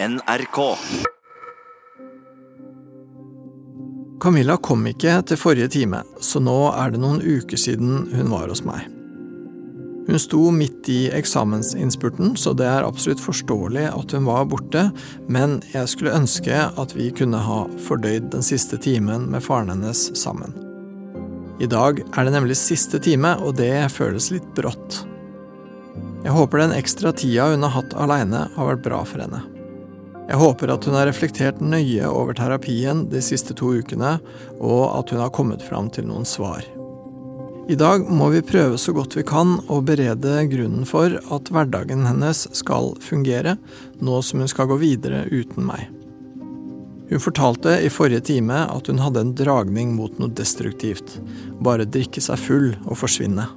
NRK. Camilla kom ikke til forrige time, så nå er det noen uker siden hun var hos meg. Hun sto midt i eksamensinnspurten, så det er absolutt forståelig at hun var borte, men jeg skulle ønske at vi kunne ha fordøyd den siste timen med faren hennes sammen. I dag er det nemlig siste time, og det føles litt brått. Jeg håper den ekstra tida hun har hatt aleine, har vært bra for henne. Jeg håper at hun har reflektert nøye over terapien de siste to ukene, og at hun har kommet fram til noen svar. I dag må vi prøve så godt vi kan å berede grunnen for at hverdagen hennes skal fungere, nå som hun skal gå videre uten meg. Hun fortalte i forrige time at hun hadde en dragning mot noe destruktivt, bare drikke seg full og forsvinne.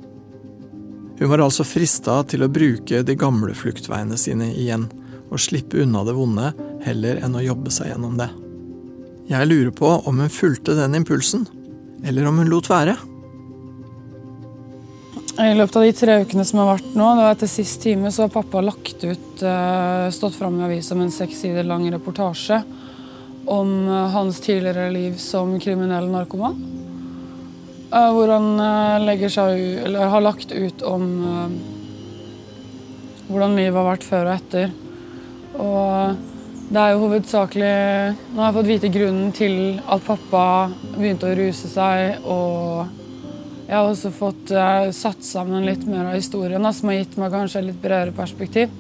Hun var altså frista til å bruke de gamle fluktveiene sine igjen, og slippe unna det vonde heller enn å jobbe seg gjennom det. Jeg lurer på om hun fulgte den impulsen, eller om hun lot være. I løpet av de tre ukene som har vært nå, det var etter sist time, så har pappa lagt ut, eh, stått fram i avisa med en seks sider lang reportasje om eh, hans tidligere liv som kriminell narkoman. Eh, hvor han legger seg, eller har lagt ut om hvordan livet har vært før og etter. Og det er jo hovedsakelig Nå har jeg fått vite grunnen til at pappa begynte å ruse seg, og jeg har også fått uh, satt sammen litt mer av historien, da, som har gitt meg kanskje litt bredere perspektiv.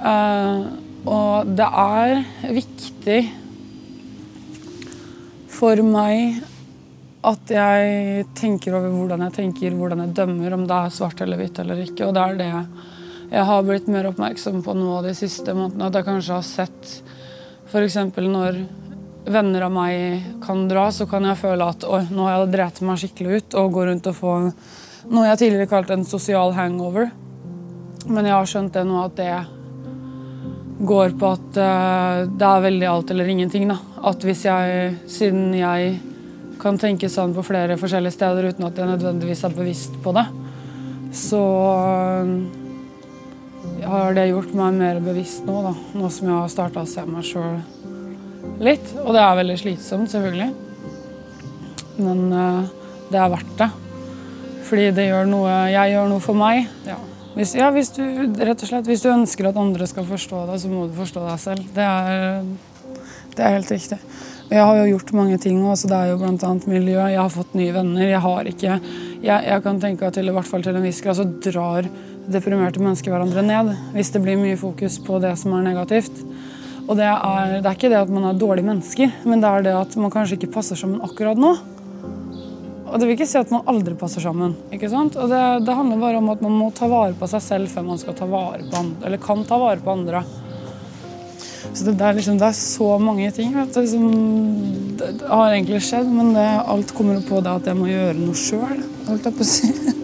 Uh, og det er viktig for meg at jeg tenker over hvordan jeg tenker, hvordan jeg dømmer, om det er svart eller hvitt eller ikke. Og det er det jeg har blitt mer oppmerksom på nå de siste månedene. At jeg kanskje har sett f.eks. når venner av meg kan dra, så kan jeg føle at oi, nå har jeg drept meg skikkelig ut og gå rundt og få noe jeg tidligere kalte en sosial hangover. Men jeg har skjønt det nå at det går på at uh, det er veldig alt eller ingenting. da. At hvis jeg, siden jeg kan tenke sånn på flere forskjellige steder uten at jeg nødvendigvis er bevisst på det, så har det gjort meg mer bevisst nå, da. Nå som jeg har starta å se meg sjøl litt. Og det er veldig slitsomt, selvfølgelig. Men uh, det er verdt det. Fordi det gjør noe Jeg gjør noe for meg. Ja. Hvis, ja, hvis du, rett og slett, hvis du ønsker at andre skal forstå deg, så må du forstå deg selv. Det er, det er helt riktig. Og jeg har jo gjort mange ting også. Det er jo bl.a. miljø. Jeg har fått nye venner. Jeg har ikke Jeg, jeg kan tenke at til, i hvert fall til en viss grad så drar deprimerte mennesker hverandre ned hvis det blir mye fokus på det som er negativt. Og det er, det er ikke det at man er dårlige mennesker, men det er det at man kanskje ikke passer sammen akkurat nå. Og det vil ikke si at man aldri passer sammen. ikke sant? Og det, det handler bare om at man må ta vare på seg selv før man skal ta vare på andre, eller kan ta vare på andre. Så det, er, liksom, det er så mange ting vet du, som det, har egentlig skjedd, men alt kommer på det at jeg må gjøre noe sjøl, holdt jeg på å si.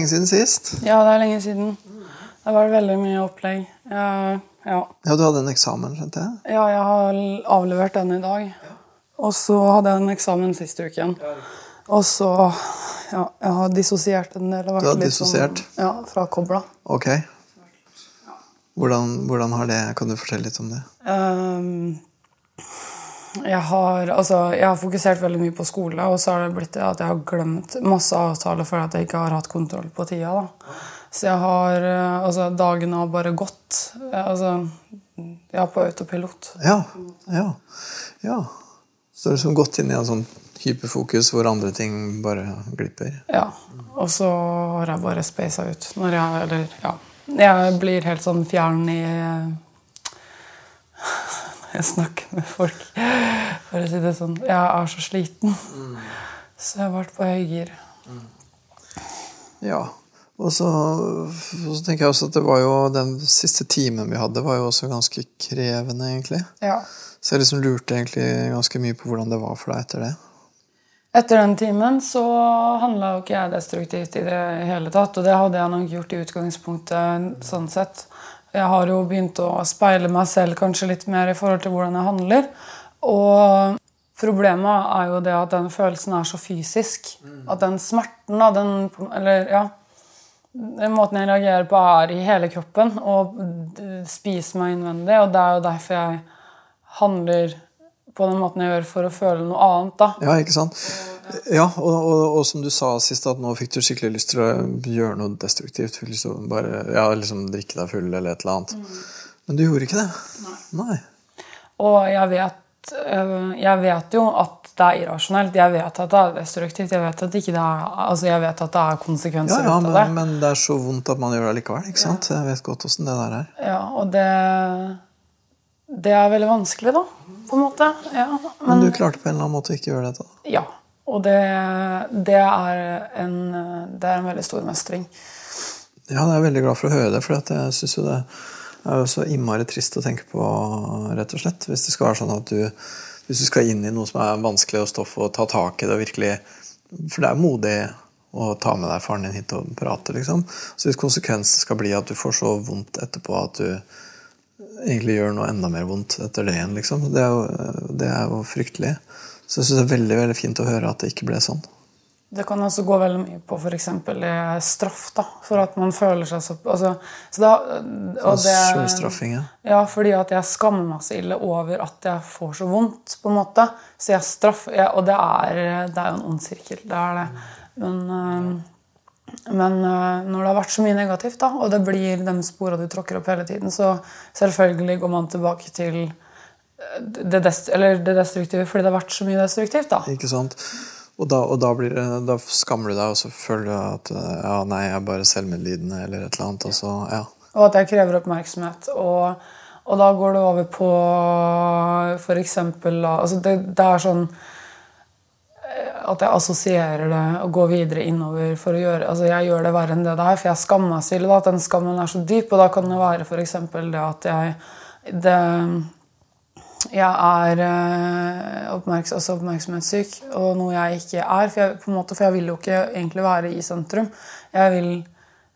lenge, siden sist. Ja, det er lenge siden. Det vært veldig mye opplegg. Jeg, ja. Ja, du hadde en eksamen, skjønte jeg. ja, jeg har avlevert den i dag. Og så hadde jeg en eksamen siste uken. Og så Ja, jeg har dissosiert en del. Du har litt dissosiert? Sånn, ja, frakobla. Ok. Hvordan, hvordan har det Kan du fortelle litt om det? Ehm, jeg har, altså, jeg har fokusert veldig mye på skole, og så har det blitt det at jeg har glemt masse avtaler fordi at jeg ikke har hatt kontroll på tida. Da. Så jeg har eh, Altså, dagene har bare gått. Altså, jeg er på autopilot. Ja. Ja. ja. Så du har liksom gått inn i en sånn hyperfokus hvor andre ting bare glipper? Ja. Og så har jeg bare spasa ut. Når jeg, eller, ja. jeg blir helt sånn fjern i jeg snakker med folk. For å si det sånn. Jeg er så sliten. Så jeg vært på høygir. Ja. Og så, så tenker jeg også at det var jo den siste timen vi hadde, var jo også ganske krevende, egentlig. Ja. Så jeg liksom lurte egentlig ganske mye på hvordan det var for deg etter det. Etter den timen så handla jo ikke jeg destruktivt i det hele tatt. Og det hadde jeg nok gjort i utgangspunktet sånn sett. Jeg har jo begynt å speile meg selv kanskje litt mer i forhold til hvordan jeg handler. Og problemet er jo det at den følelsen er så fysisk. At den smerten, da, den Eller ja. Den måten jeg reagerer på, er i hele kroppen og spiser meg innvendig. Og det er jo derfor jeg handler på den måten jeg gjør for å føle noe annet. da. Ja, ikke sant? Ja, og, og, og, som du sa sist, at nå fikk du skikkelig lyst til å gjøre noe destruktivt. Liksom bare, ja, liksom drikke deg full eller et eller annet. Mm. Men du gjorde ikke det. Nei. Nei. Og jeg vet, øh, jeg vet jo at det er irrasjonelt. Jeg vet at det er destruktivt. Jeg vet at, det er, altså jeg vet at det er konsekvenser ja, ja, men, av det. Men det er så vondt at man gjør det likevel. ikke sant? Ja. Jeg vet godt åssen det der er. Ja, og det det er veldig vanskelig, da. på en måte. Ja, men, men, du klarte på en eller annen måte å ikke gjøre dette? Ja. Og det, det, er en, det, er en, veldig stor mestring. Ja, jeg er veldig glad for å høre det. For jeg syns jo det er jo så innmari trist å tenke på, rett og slett. Hvis det skal være sånn at du hvis du skal inn i noe som er vanskelig å stoff og ta tak i det og virkelig For det er modig å ta med deg faren din hit og prate, liksom. Så hvis konsekvensen skal bli at du får så vondt etterpå at du egentlig gjør noe enda mer vondt etter det igjen, liksom. Det er jo, det er jo fryktelig. Så jeg syns det er veldig veldig fint å høre at det ikke ble sånn. Det kan også gå veldig mye på f.eks. straff. da, For at man føler seg så, altså, så da, og det, Sjølstraffing, ja. Ja, fordi at jeg skammer meg så ille over at jeg får så vondt. på en måte. Så jeg straffer, jeg, Og det er, det er jo en ond sirkel. Det er det. Men, men når det har vært så mye negativt, da, og det blir de spora du tråkker opp hele tiden, så selvfølgelig går man tilbake til det, dest, det destruktive fordi det har vært så mye destruktivt. da. Ikke sant? Og da, og da, det, da, skammer du deg, og så føler du at ja, nei, jeg er bare selvmedlidende eller et eller annet. Og, så, ja. og at jeg krever oppmerksomhet. Og, og da går det over på eksempel altså det, det, er sånn eh, at jeg assosierer det og går videre innover for å gjøre altså Jeg gjør det verre enn det det er, for jeg skammer meg selv. At den skammen er så dyp. Og da kan det være f.eks. det at jeg det, jeg er eh, oppmerks også oppmerksomhetssyk, og noe jeg ikke er. For jeg, på en måte, for jeg vil jo ikke egentlig være i sentrum. Jeg vil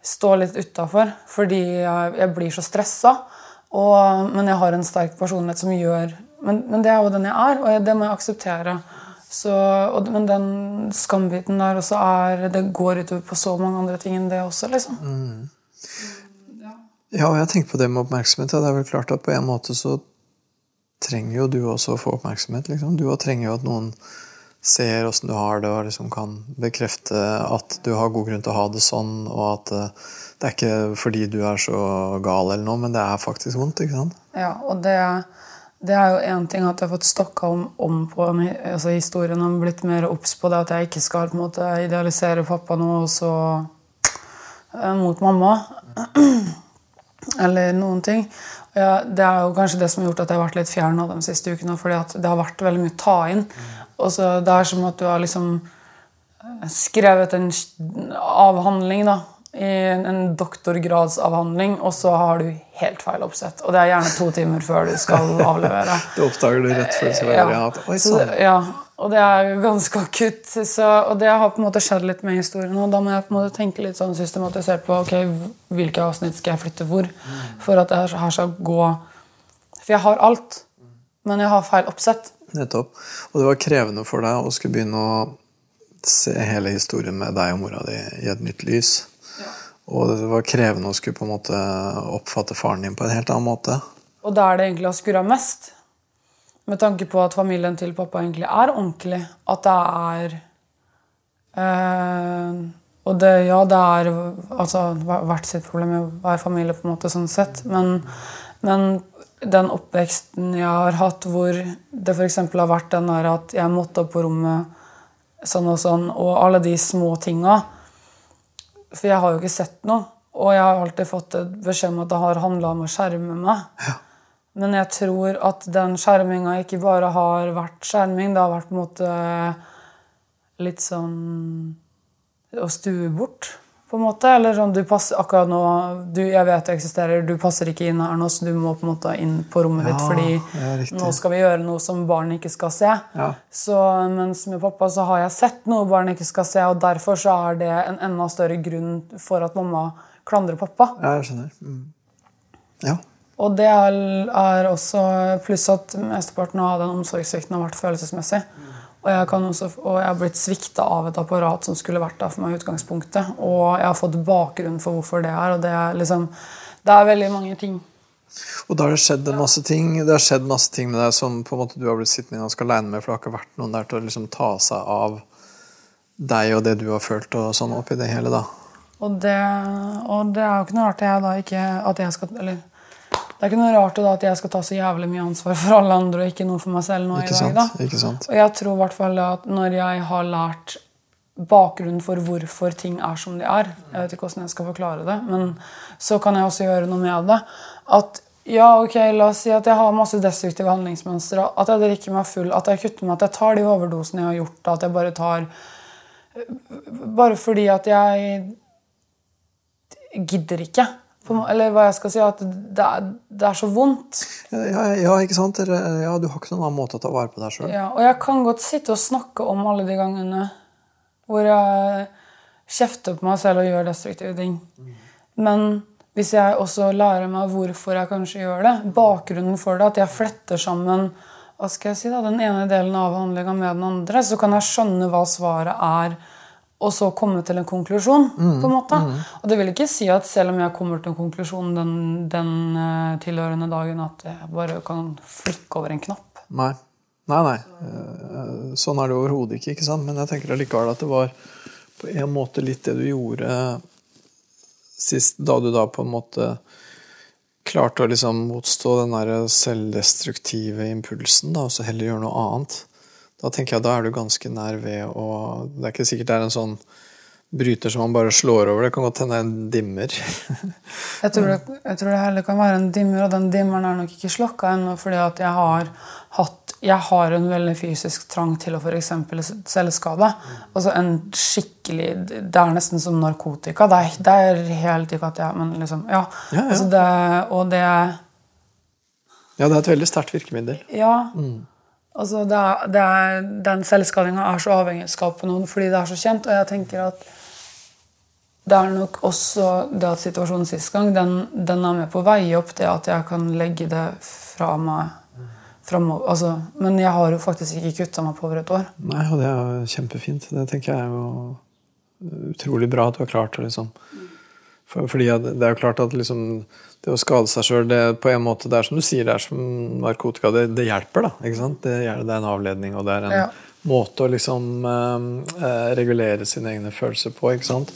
stå litt utafor fordi jeg, jeg, blir så stressa. men jeg har en sterk personlighet som gjør Men, men det er jo den jeg er, og jeg, det må jeg akseptere. Så, og, men den skambiten der også er Det går utover på så mange andre ting enn det også, liksom. Mm. Ja, og jeg tenker på det med oppmerksomhet. Det er vel klart at på en måte så trenger jo du også å få oppmerksomhet. Liksom. Du trenger jo at noen ser åssen du har det, og liksom kan bekrefte at du har god grunn til å ha det sånn, og at uh, det er ikke fordi du er så gal, eller noe, men det er faktisk vondt. ikke sant? Ja, og det, det er jo én ting at jeg har fått stokka om, om på altså historien og blitt mer obs på det, at jeg ikke skal på en måte idealisere pappa nå og så uh, mot mamma. eller noen ting. Ja, det er jo kanskje det som har gjort at jeg har vært litt fjern av de siste ukene. fordi det har vært veldig mye ta inn. Og så Det er som at du har liksom eh, skrevet en avhandling. da, i en doktorgradsavhandling, og så har du helt feil oppsett. Og det er gjerne to timer før du skal avlevere. du oppdager det rett før du skal levere? Ja. Oi, sånn. ja. Og det er ganske akutt. Så, og det har på en måte skjedd litt med historien. Og da må jeg på en måte tenke litt sånn systematisert på ok, hvilke avsnitt skal jeg flytte hvor. For at det her skal gå For jeg har alt, men jeg har feil oppsett. Nettopp. Og det var krevende for deg å skulle begynne å se hele historien med deg og mora di i et nytt lys. Ja. Og det var krevende å skulle på en måte oppfatte faren din på en helt annen måte. Og da er det egentlig har skurra mest. Med tanke på at familien til pappa egentlig er ordentlig. At det er øh, Og det, ja, det er altså, hvert sitt problem å være familie, på en måte, sånn sett. Men, men den oppveksten jeg har hatt, hvor det f.eks. har vært den der at jeg måtte opp på rommet sånn og sånn, og alle de små tinga For jeg har jo ikke sett noe. Og jeg har alltid fått beskjed om at det har handla om å skjerme meg. Ja. Men jeg tror at den skjerminga ikke bare har vært skjerming. Det har vært på en måte litt sånn å stue bort, på en måte, eller sånn, du passer akkurat nå du, Jeg vet du eksisterer, du passer ikke inn her nå, så du må på en måte inn på rommet ditt fordi ja, nå skal vi gjøre noe som barn ikke skal se. Ja. Så mens med pappa så har jeg sett noe barn ikke skal se, og derfor så er det en enda større grunn for at mamma klandrer pappa. Ja, jeg skjønner. Mm. Ja. Og det er, er også Pluss at mesteparten av den omsorgssvikten har vært følelsesmessig. Og jeg, kan også, og jeg har blitt svikta av et apparat som skulle vært der for meg i utgangspunktet. Og jeg har fått bakgrunn for hvorfor det er. Og det er liksom Det er veldig mange ting. Og da har det skjedd en masse ting Det har skjedd masse ting med deg som på en måte du har blitt sittende ganske aleine med, for det har ikke vært noen der til å liksom ta seg av deg og det du har følt og sånn oppi det hele, da. Og det, og det er jo ikke noe rart jeg da ikke at jeg skal Eller det er ikke noe rart da at jeg skal ta så jævlig mye ansvar for alle andre og ikke noe for meg selv nå Ikke i dag. sant? da. Ikke sant? Og jeg tror i hvert fall at når jeg har lært bakgrunnen for hvorfor ting er som de er Jeg vet ikke hvordan jeg skal forklare det, men så kan jeg også gjøre noe med det. At ja, ok, la oss si at jeg har masse destruktive handlingsmønstre. At jeg drikker meg full, at jeg kutter meg, at jeg tar de overdosene jeg har gjort. At jeg bare tar Bare fordi at jeg gidder ikke. Eller hva jeg skal si. At det er, det er så vondt. Ja, ja, ja, ikke sant? Ja, du har ikke noen annen måte å ta vare på deg sjøl. Ja, og jeg kan godt sitte og snakke om alle de gangene hvor jeg kjefter på meg selv og gjør destruktive ting. Men hvis jeg også lærer meg hvorfor jeg kanskje gjør det, bakgrunnen for det, at jeg fletter sammen hva skal jeg si da, den ene delen av handlinga med den andre, så kan jeg skjønne hva svaret er, og så komme til en konklusjon. på en måte. Og det vil ikke si at selv om jeg kommer til en konklusjon den, den uh, tilhørende dagen, at jeg bare kan flikke over en knapp. Nei. Nei, nei. Eh, Sånn er det overhodet ikke. ikke sant? Men jeg tenker allikevel at det var på en måte litt det du gjorde sist, da du da på en måte klarte å liksom motstå den der selvdestruktive impulsen, da, og så heller gjøre noe annet. Da tenker jeg da er du ganske nær ved å Det er ikke sikkert det er en sånn bryter som man bare slår over. Det kan godt hende en dimmer. Jeg tror, det, jeg tror det heller kan være en dimmer, og den dimmeren er nok ikke slokka ennå. fordi at jeg har hatt jeg har en veldig fysisk trang til å f.eks. selvskade. Altså en skikkelig Det er nesten som narkotika. Det er, det er helt ikke at jeg Men liksom, ja. Ja, ja. Altså det, og det Ja, det er et veldig sterkt virkemiddel. Ja. Altså det er, det er, den selvskadinga er så avhengighetsskapende fordi det er så kjent. Og jeg tenker at det er nok også det at situasjonen sist gang, den, den er med på å veie opp det at jeg kan legge det fra meg fremover. Altså, men jeg har jo faktisk ikke kutta meg på over et år. Nei, og det er jo kjempefint. Det tenker jeg er jo utrolig bra at du har klart å liksom for, Fordi det er jo klart at liksom det å skade seg sjøl, på en måte det er som du sier, det er som narkotika. Det, det hjelper, da. ikke sant? Det, det er en avledning, og det er en Ja. måte å liksom eh, eh, regulere sine egne følelser på, ikke sant.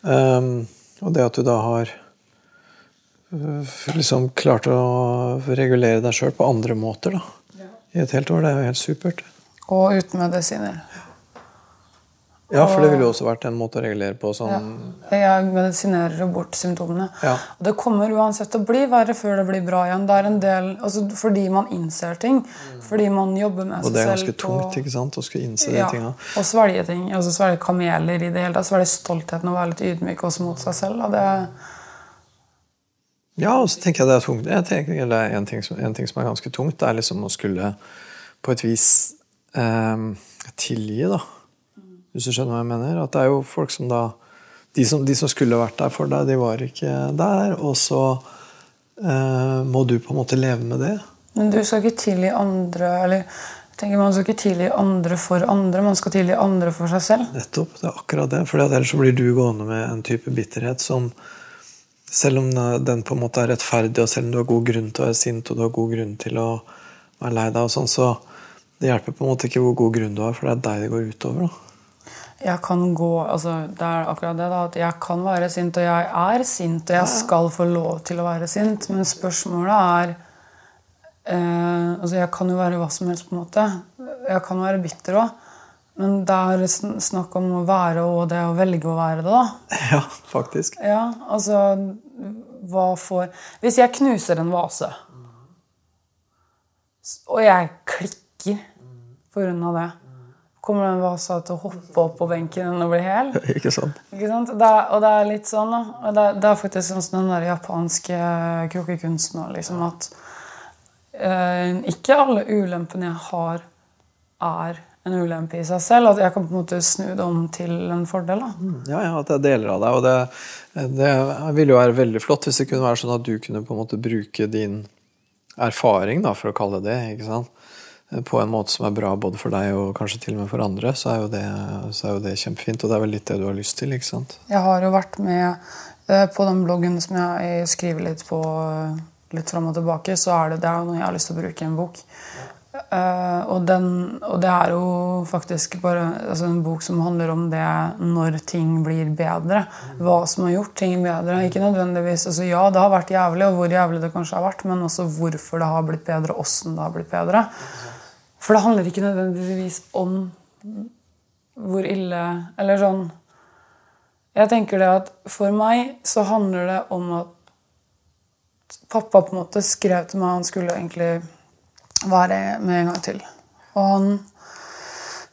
Um, og det at du da har øh, liksom klart å regulere deg sjøl på andre måter, da. I et helt år. Det er jo helt supert. Og uten medisiner. Ja, for det ville jo også vært en måte å regulere på sånn Jeg medisinerer jo bort symptomene. Ja. Og det kommer uansett til å bli verre før det blir bra igjen. Det er en del, altså Fordi man innser ting. Fordi man jobber med seg selv. Og det er ganske tungt ikke sant, å skulle innse de ja, tinga. Og svelge ting. Altså svelge kameler i det hele tatt. Svelge stoltheten og være litt ydmyk også mot seg selv. Og det, Ja, og så tenker jeg det er tungt. Jeg tenker, det er en ting, som, en ting som er ganske tungt, det er liksom å skulle på et vis eh, tilgi, da. Hvis du skjønner hva jeg mener? At det er jo folk som da De som, de som skulle vært der for deg, de var ikke der. Og så eh, må du på en måte leve med det. men du skal ikke tilgi andre eller jeg tenker Man skal ikke tilgi andre for andre, man skal tilgi andre for seg selv. Nettopp. Det er akkurat det. For ellers så blir du gående med en type bitterhet som selv om den på en måte er rettferdig, og selv om du har god grunn til å være sint, og du har god grunn til å være lei deg, og sånn, så det hjelper på en måte ikke hvor god grunn du har, for det er deg det går utover. da. Jeg kan gå, altså Det er akkurat det, da, at jeg kan være sint, og jeg er sint, og jeg skal få lov til å være sint, men spørsmålet er eh, altså Jeg kan jo være hva som helst, på en måte. Jeg kan være bitter òg. Men det er snakk om å være og det å velge å være det, da. Ja, faktisk. Ja, altså Hva får Hvis jeg knuser en vase, s- og jeg klikker på grunn av det kommer den vasa til å hoppe opp på benken og bli hel. Ikke sant? Ikke sant? Det og det er litt sånn, da. Og det, det er faktisk sånn som den der japanske krukkekunsten òg, liksom. At eh, ikke alle ulempene jeg har, er en ulempe i seg selv. At jeg kan på en måte snu det om til en fordel. da. Ja, ja, at er deler av deg. Og det, det ville jo være veldig flott hvis det kunne være sånn at du kunne på en måte bruke din erfaring, da, for å kalle det det, ikke sant? På en måte som er bra både for deg og kanskje til og med for andre, så er jo det, er jo det kjempefint. Og det er vel litt det du har lyst til, ikke sant? Jeg har jo vært med eh, på den bloggen som jeg skriver litt på eh, litt fram og tilbake, så er det, det er noe jeg har lyst til å bruke i en bok. Eh, og, den, og det er jo faktisk bare altså en bok som handler om det når ting blir bedre. Hva som har gjort ting bedre. Ikke nødvendigvis altså Ja, det har vært jævlig, og hvor jævlig det kanskje har vært, men også hvorfor det har blitt bedre, og åssen det har blitt bedre. For det handler ikke nødvendigvis om hvor ille Eller sånn Jeg tenker det at for meg så handler det om at pappa på en måte skrev til meg han skulle egentlig være med en gang til. Og han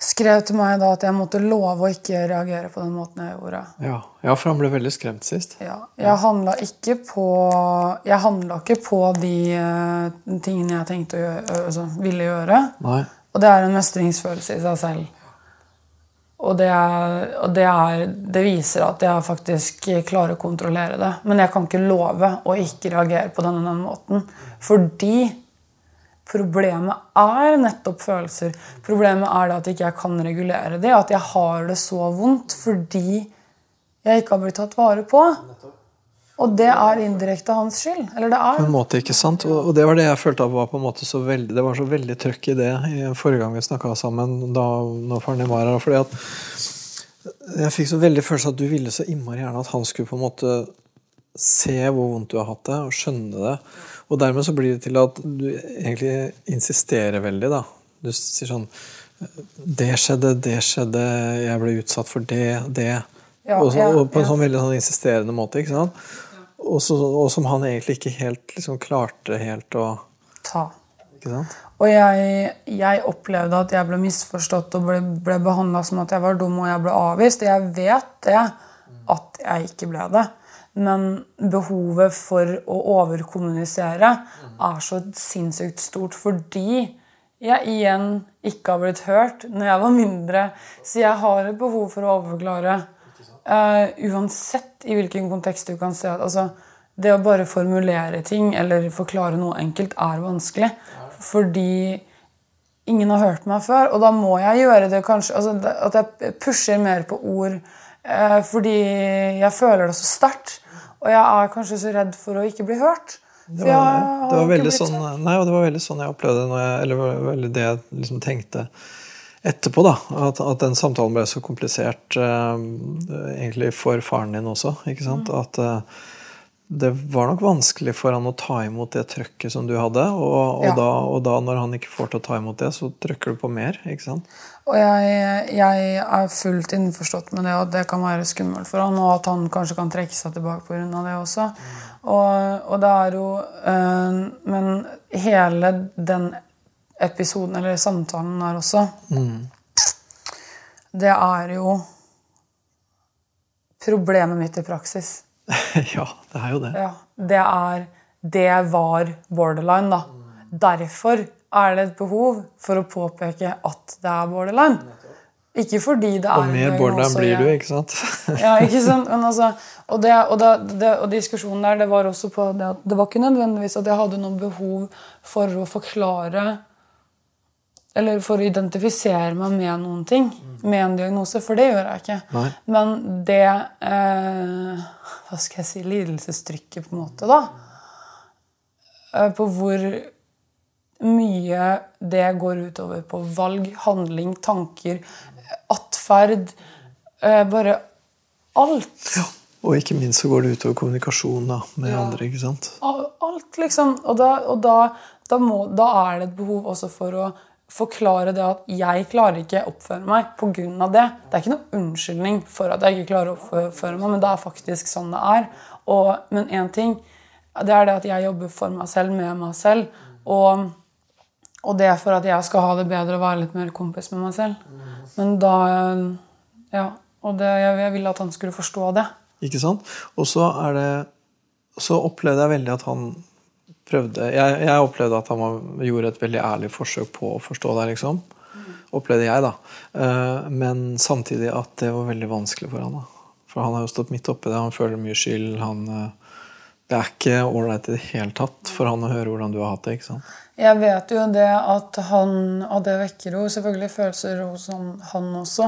skrev til meg da at jeg måtte love å ikke reagere på den måten jeg gjorde. Ja, ja for han ble veldig skremt sist. Ja, jeg handla ikke på Jeg handla ikke på de eh, tingene jeg tenkte å gjøre, altså, ville gjøre. Nei. Og det er en mestringsfølelse i seg selv. Og, det, er, og det, er, det viser at jeg faktisk klarer å kontrollere det. Men jeg kan ikke love å ikke reagere på denne, denne måten. Fordi problemet er nettopp følelser. Problemet er at ikke kan regulere det. At jeg har det så vondt fordi jeg ikke har blitt tatt vare på. Og det er indirekte hans skyld. Eller det På er en måte, ikke sant? Og det var det jeg følte var på en måte så veldig, det var så veldig trøkk i det i forrige gang vi snakka sammen, da når faren din var her. fordi at jeg fikk så veldig følelse at du ville så innmari gjerne at han skulle på en måte se hvor vondt du har hatt det, og skjønne det. Og dermed så blir det til at du egentlig insisterer veldig, da. Du sier sånn Det skjedde, det skjedde, jeg ble utsatt for det, det. Ja, og, så, ja, og på en ja. sånn veldig sånn insisterende måte, ikke sant? Og, så, og som han egentlig ikke helt liksom klarte helt å ta. Ikke sant? Og jeg, jeg opplevde at jeg ble misforstått og ble, ble behandla som at jeg var dum og jeg ble avvist. Og jeg vet det, at jeg ikke ble det. Men behovet for å overkommunisere er så sinnssykt stort fordi jeg igjen ikke har blitt hørt når jeg var mindre. Så jeg har et behov for å overforklare. Uh, uansett i hvilken kontekst du kan se det. Altså, det å bare formulere ting eller forklare noe enkelt er vanskelig. Fordi ingen har hørt meg før, og da må jeg gjøre det kanskje altså, At jeg pusher mer på ord Uh, fordi jeg føler det så sterkt. Og jeg er kanskje så redd for å ikke bli hørt. Det var, det var veldig sånn. Nei, det var veldig sånn jeg opplevde det når jeg, Eller veldig det jeg liksom tenkte etterpå, da. At, at den samtalen ble så komplisert uh, egentlig for faren din også. ikke sant? Mm. At uh, det var nok vanskelig for han å ta imot det trøkket som du hadde. Og, og, Ja. da, og da, når han ikke får til å ta imot det, så trykker du på mer. ikke sant? Og jeg, jeg er fullt innforstått med det, at det kan være skummelt for han, og at han kanskje kan trekke seg tilbake pga. det også. Og, og det er jo øh, Men hele den episoden, eller samtalen der også, det er jo problemet mitt i praksis. ja, det er jo det. Ja, det er Det var borderline, da. Derfor er det et behov for å påpeke at det er borderline. Ikke fordi det er Og mer borderline blir du, ikke sant? ja, ikke sant? Altså, og, det, og, da, det, og diskusjonen der det var også på det at det var ikke nødvendigvis at jeg hadde noe behov for å forklare Eller for å identifisere meg med noen ting. Med en diagnose. For det gjør jeg ikke. Nei. Men det eh, Hva skal jeg si Lidelsestrykket, på en måte, da. Eh, på hvor mye det går utover på valg, handling, tanker, atferd. Eh, bare alt. Og ikke minst så går det utover kommunikasjon da, med Ja. andre. ikke sant? Alt, liksom. Og, da, og da, da, må, da er det et behov også for å forklare det at jeg klarer ikke oppføre meg pga. det. Det er ikke noen unnskyldning for at jeg ikke klarer å oppføre meg, men det er faktisk sånn det er. Og, men én ting det er det at jeg jobber for meg selv, med meg selv. Og, og det er for at jeg skal ha det bedre og være litt mer kompis med meg selv. Men da Ja. Og det, jeg, jeg ville at han skulle forstå det. Ikke sant? Og så er det Så opplevde jeg veldig at han prøvde Jeg, jeg opplevde at han var, gjorde et veldig ærlig forsøk på å forstå deg, liksom. Opplevde jeg, da. Eh, men samtidig at det var veldig vanskelig for han da. For han har jo stått midt oppi det, han føler mye skyld. han... eh, det er ikke ålreit i det hele tatt for han å høre hvordan du har hatt det. ikke sant? Jeg vet jo det at han Og det vekker jo selvfølgelig følelser hos han, også.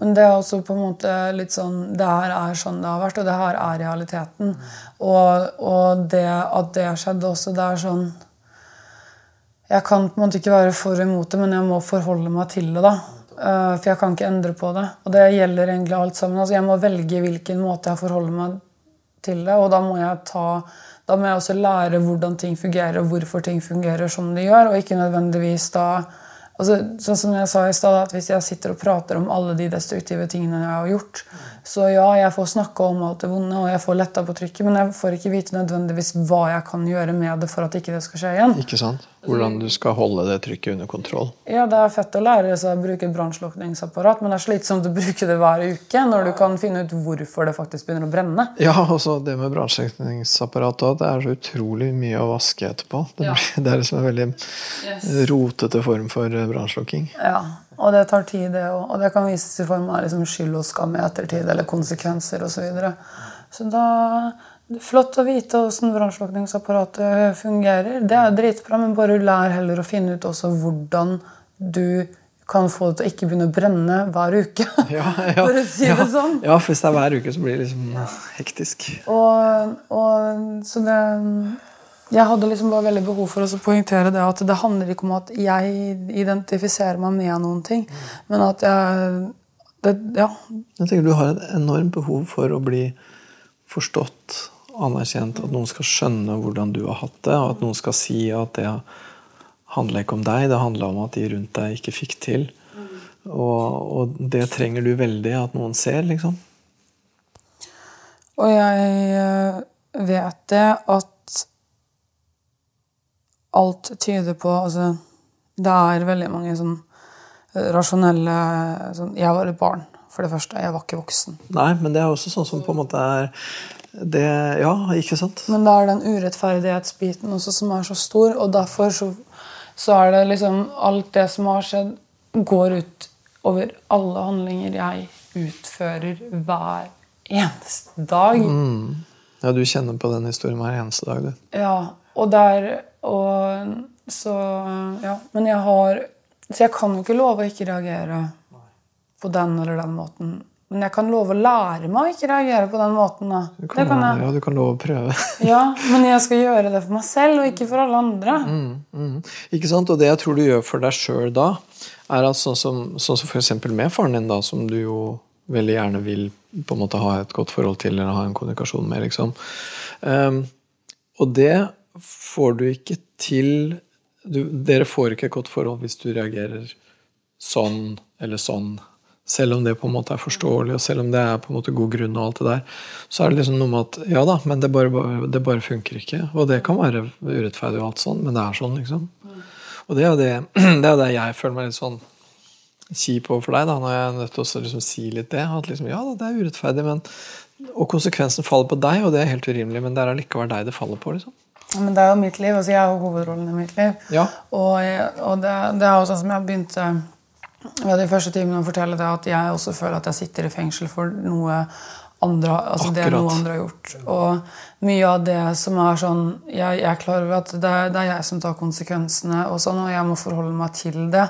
Men det er også på en måte litt sånn Det her er sånn det har vært, og det her er realiteten. Og, og det at det skjedde også, det er sånn Jeg kan på en måte ikke være for imot det, men jeg må forholde meg til det. da. Eh, for jeg kan ikke endre på det. Og det gjelder egentlig alt sammen. Altså, jeg må velge hvilken måte jeg forholder meg til det, og da må jeg ta da må jeg også lære hvordan ting fungerer, og hvorfor ting fungerer som de gjør. Og ikke nødvendigvis da altså, Sånn som jeg sa i sted, at hvis jeg sitter og prater om alle de destruktive tingene jeg har gjort, så ja, jeg får snakke om alt det vonde, og jeg får letta på trykket, men jeg får ikke vite nødvendigvis hva jeg kan gjøre med det for at ikke det skal skje igjen. Ikke sant? Hvordan du skal holde det trykket under kontroll. Ja, Det er fett å lære seg å bruke brannslukningsapparat, men det er slitsomt å bruke det hver uke når du kan finne ut hvorfor det faktisk begynner å brenne. Ja, også det med brannslukningsapparat òg. Det er så utrolig mye å vaske etterpå. Det, Ja. det er liksom en veldig rotete form for brannslukking. Ja, Og det tar tid, det òg. Og det kan vises i form av liksom skyld og skam i ettertid, eller konsekvenser osv. Så, videre. så da det er Flott å vite hvordan brannslukningsapparatet fungerer. Det er dritbra, men bare lær heller å finne ut også hvordan du kan få det til å ikke begynne å brenne hver uke. Ja, ja, For å si ja, det sånn. Ja, for hvis det er hver uke, så blir det liksom hektisk. Og, og så det Jeg hadde liksom bare veldig behov for å poengtere det at det handler ikke om at jeg identifiserer meg med noen ting, men at jeg det, Ja. Jeg tenker Du har et enormt behov for å bli forstått, anerkjent, at noen skal skjønne hvordan du har hatt det, og at noen skal si at det handler ikke om deg, det handler om at de rundt deg ikke fikk til. Og, og det trenger du veldig at noen ser, liksom. Og jeg eh, vet det at alt tyder på Altså, det er veldig mange sånn eh, rasjonelle sånn, Jeg var et barn, for det første. Jeg var ikke voksen. Nei, men det er også sånn som på en måte er det, Ja, ikke sant? Men det er den urettferdighetsbiten også som er så stor, og derfor så, så er det liksom Alt det som har skjedd, går ut over alle handlinger jeg utfører hver eneste dag. Ja, du kjenner på den historien hver eneste dag, du. Ja, og der og så Ja. Men jeg har Så jeg kan jo ikke love å ikke reagere på den eller den måten. Men jeg kan love å lære meg å ikke reagere på den måten. da. Du kan, kan jeg. Ja, du kan love å prøve. Ja, Men jeg skal gjøre det for meg selv, og ikke for alle andre. Mm. Ikke sant? Og det jeg tror du gjør for deg sjøl da, er at sånn som, sånn som f.eks. med faren din, da, som du jo veldig gjerne vil på en måte ha et godt forhold til eller ha en kommunikasjon med, liksom. Um, og det får du ikke til du, Dere får ikke et godt forhold hvis du reagerer sånn eller sånn. Selv om det på en måte er forståelig, og selv om det er på en måte god grunn, og alt det der, så er det liksom noe med at ja da, men det bare, det bare funker ikke. Og det kan være urettferdig, og alt sånn, men det er sånn, liksom. Og det er det, det, er det jeg føler meg litt sånn kjip overfor deg, da, når jeg er nødt til å liksom si litt det. At liksom, ja da, det er urettferdig, men Og konsekvensen faller på deg, og det er helt urimelig, men det er allikevel deg det faller på, liksom. Men det er jo mitt liv. altså Jeg har hovedrollen i mitt liv. Ja. Og, og det, det er jo sånn som jeg begynte ved de første timene å fortelle det, at jeg også føler at jeg sitter i fengsel for noe andre, altså det noe andre har gjort. Og mye av det som er sånn Jeg, jeg er klar over at det er, det er jeg som tar konsekvensene, og sånn, og jeg må forholde meg til det.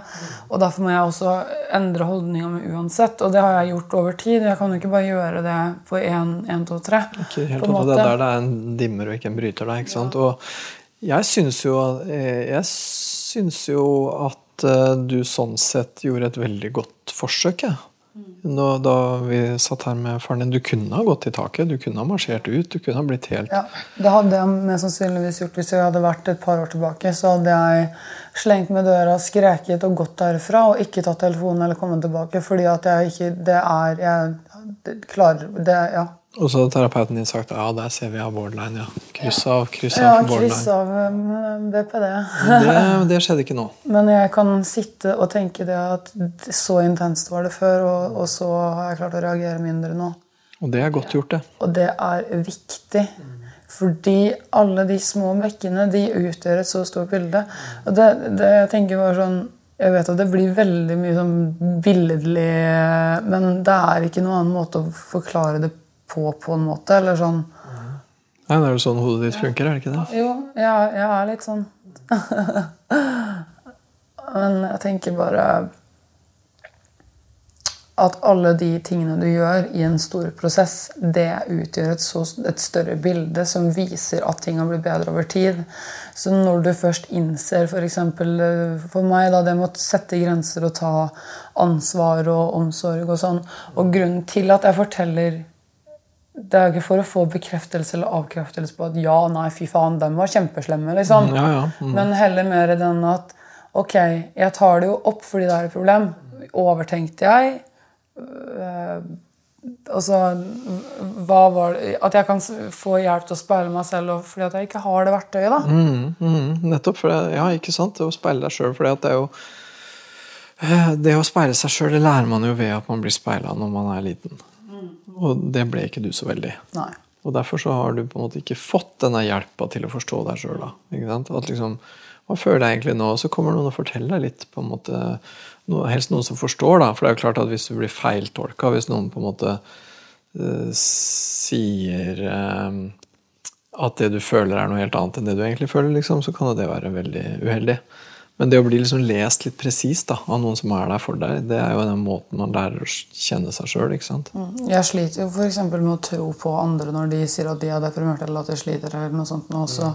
Og derfor må jeg også endre holdninga mi uansett. Og det har jeg gjort over tid. Jeg kan jo ikke bare gjøre det på én, én, to, tre. Ikke helt på en opp, det er der det er en dimmer og ikke en bryter deg, ikke sant? Og jeg syns jo, eh, jeg syns jo at eh, du sånn sett gjorde et veldig godt forsøk. jeg. Nå, da vi satt her med faren din, Du kunne ha gått i taket, du kunne ha marsjert ut. Du kunne ha blitt helt Ja, Det hadde jeg mest sannsynligvis gjort hvis jeg hadde vært et par år tilbake. Så hadde jeg slengt med døra, skreket og gått derfra og ikke tatt telefonen eller kommet tilbake. Fordi at jeg ikke Det er Jeg det, klarer det, Ja. Og så har terapeuten din sagt ja, der ser vi av borderline. ja. Kryss av, kryss av Ja, borderline. kryss av um, BPD. Det, det skjedde ikke nå. Men jeg kan sitte og tenke det at så intenst var det før, og, og så har jeg klart å reagere mindre nå. Og det er godt gjort, det. Og det er viktig. Fordi alle de små bekkene de utgjør et så stort bilde. Og det, det jeg tenker bare sånn Jeg vet at det blir veldig mye sånn billedlig, men det er ikke noen annen måte å forklare det på, på på en måte. Eller sånn Nei, Det er jo sånn hodet ditt funker, er det ikke det? Jo, jeg, jeg er litt sånn Men jeg tenker bare at alle de tingene du gjør i en stor prosess, det utgjør et, så, et større bilde som viser at ting har blitt bedre over tid. Så når du først innser f.eks. For, for meg da, det med å sette grenser og ta ansvar og omsorg og sånn Og grunnen til at jeg forteller det er jo ikke for å få bekreftelse eller avkreftelse på at ja, nei, fy faen, den var kjempeslemme. liksom. Ja, ja. Mm. Men heller mer den at ok, jeg tar det jo opp fordi det er et problem. Overtenkte jeg? Øh, altså, hva var det, At jeg kan få hjelp til å speile meg selv fordi at jeg ikke har det verktøyet. da. Mm, mm, nettopp. For det, ja, ikke sant? Det å speile deg sjøl. For det er jo eh, Det å speile seg sjøl, lærer man jo ved at man blir speila når man er liten. Og det ble ikke du så veldig. Nei. Og derfor så har du på en måte ikke fått denne hjelpa til å forstå deg sjøl. At liksom, hva føler jeg egentlig nå? Og så kommer noen og forteller deg litt. på en måte, noe, Helst noen som forstår, da. For det er jo klart at hvis du blir feiltolka, hvis noen på en måte uh, sier uh, at det du føler er noe helt annet enn det du egentlig føler, liksom, så kan jo det være veldig uheldig. Men det å bli liksom lest litt presist av noen som er der for deg, det er jo den måten man lærer å kjenne seg sjøl. Jeg sliter jo f.eks. med å tro på andre når de sier at de er deprimerte eller at de sliter. eller noe sånt nå også.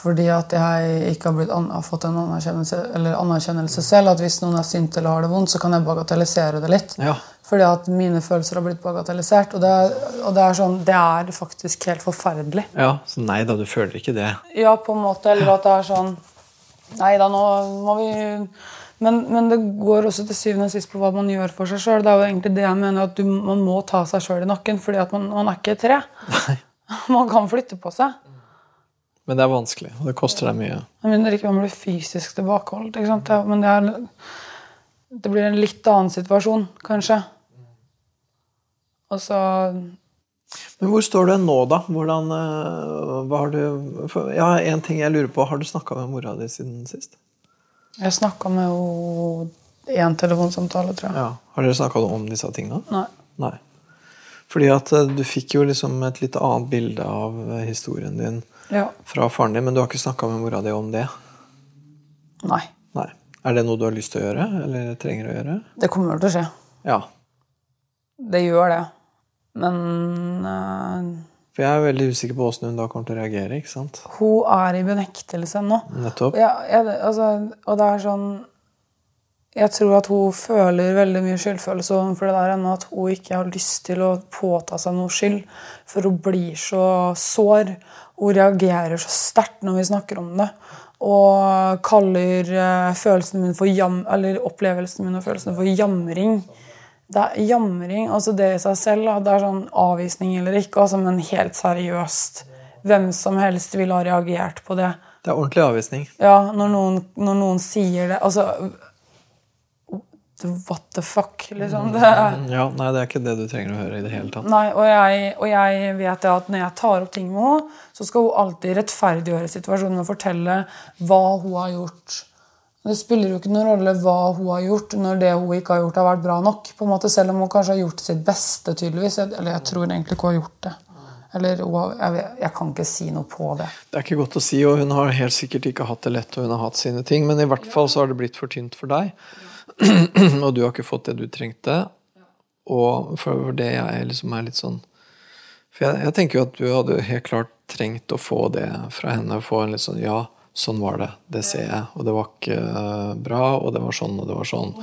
Fordi at jeg ikke har, har fått en anerkjennelse, eller anerkjennelse selv. At hvis noen er sint eller har det vondt, så kan jeg bagatellisere det litt. Ja. Fordi at mine følelser har blitt bagatellisert. Og det er, og det er sånn, det er faktisk helt forferdelig. ja, så nei da, du føler ikke det. Ja, på en måte. Eller at det er sånn Nei da, nå må vi men, men det går også til syvende og sist på hva man gjør for seg sjøl. Det er jo egentlig det jeg mener, at du, man må ta seg sjøl i nakken, fordi at man, man er ikke et tre. Man kan flytte på seg. Men det er vanskelig, og det koster deg mye. Jeg mener ikke man blir fysisk tilbakeholdt. Ikke sant? Men det, er, det blir en litt annen situasjon, kanskje. Og så Men hvor står du nå, da? Hvordan, eh, har du Ja, en ting jeg lurer på. Har du snakka med mora di siden sist? Jeg snakka med henne i én telefonsamtale, tror jeg. Ja. Har dere snakka om disse tinga? Nei. Nei. Fordi at eh, du fikk jo liksom et litt annet bilde av eh, historien din Ja. fra faren din, men du har ikke snakka med mora di om det? Nei. Nei. Er det noe du har lyst til å gjøre, eller trenger å gjøre? Det kommer til å skje. Ja. Det gjør det. Men uh, For jeg er veldig usikker på åssen hun da kommer til å reagere. ikke sant? hun er i benektelse nå. Nettopp. Ja, jeg, altså, og det er sånn Jeg tror at hun føler veldig mye skyldfølelse overfor det der ennå. At hun ikke har lyst til å påta seg noe skyld. For hun blir så sår. Hun reagerer så sterkt når vi snakker om det. Og kaller eh, følelsen min for jam, eller opplevelsen min og følelsene for jamring. Det er jamring, altså det i seg selv. Det er sånn avvisning eller ikke, altså, men helt seriøst. Hvem som helst ville ha reagert på det. Det er ordentlig avvisning. Ja, når noen, når noen sier det Altså What the fuck, liksom. Det er, Ja, Nei, det er ikke det du trenger å høre i det hele tatt. nei, og jeg, og jeg vet at når jeg tar opp ting med henne, så skal hun alltid rettferdiggjøre situasjonen og fortelle hva hun har gjort. Det spiller jo ikke noen rolle hva hun har gjort når det hun ikke har gjort, har vært bra nok. på en måte, Selv om hun kanskje har gjort sitt beste, tydeligvis. Eller jeg tror egentlig ikke hun har gjort det. Eller jeg, jeg kan ikke si noe på det. Det er ikke godt å si, og hun har helt sikkert ikke hatt det lett, og hun har hatt sine ting, men i hvert fall så har det blitt for tynt for deg. og du har ikke fått det du trengte. Og for det jeg liksom er litt sånn For jeg, jeg tenker jo at du hadde helt klart trengt å få det fra henne. Få en litt sånn Ja, sånn var det. Det ser jeg. Og det var ikke eh, bra, og det var sånn, og det var sånn.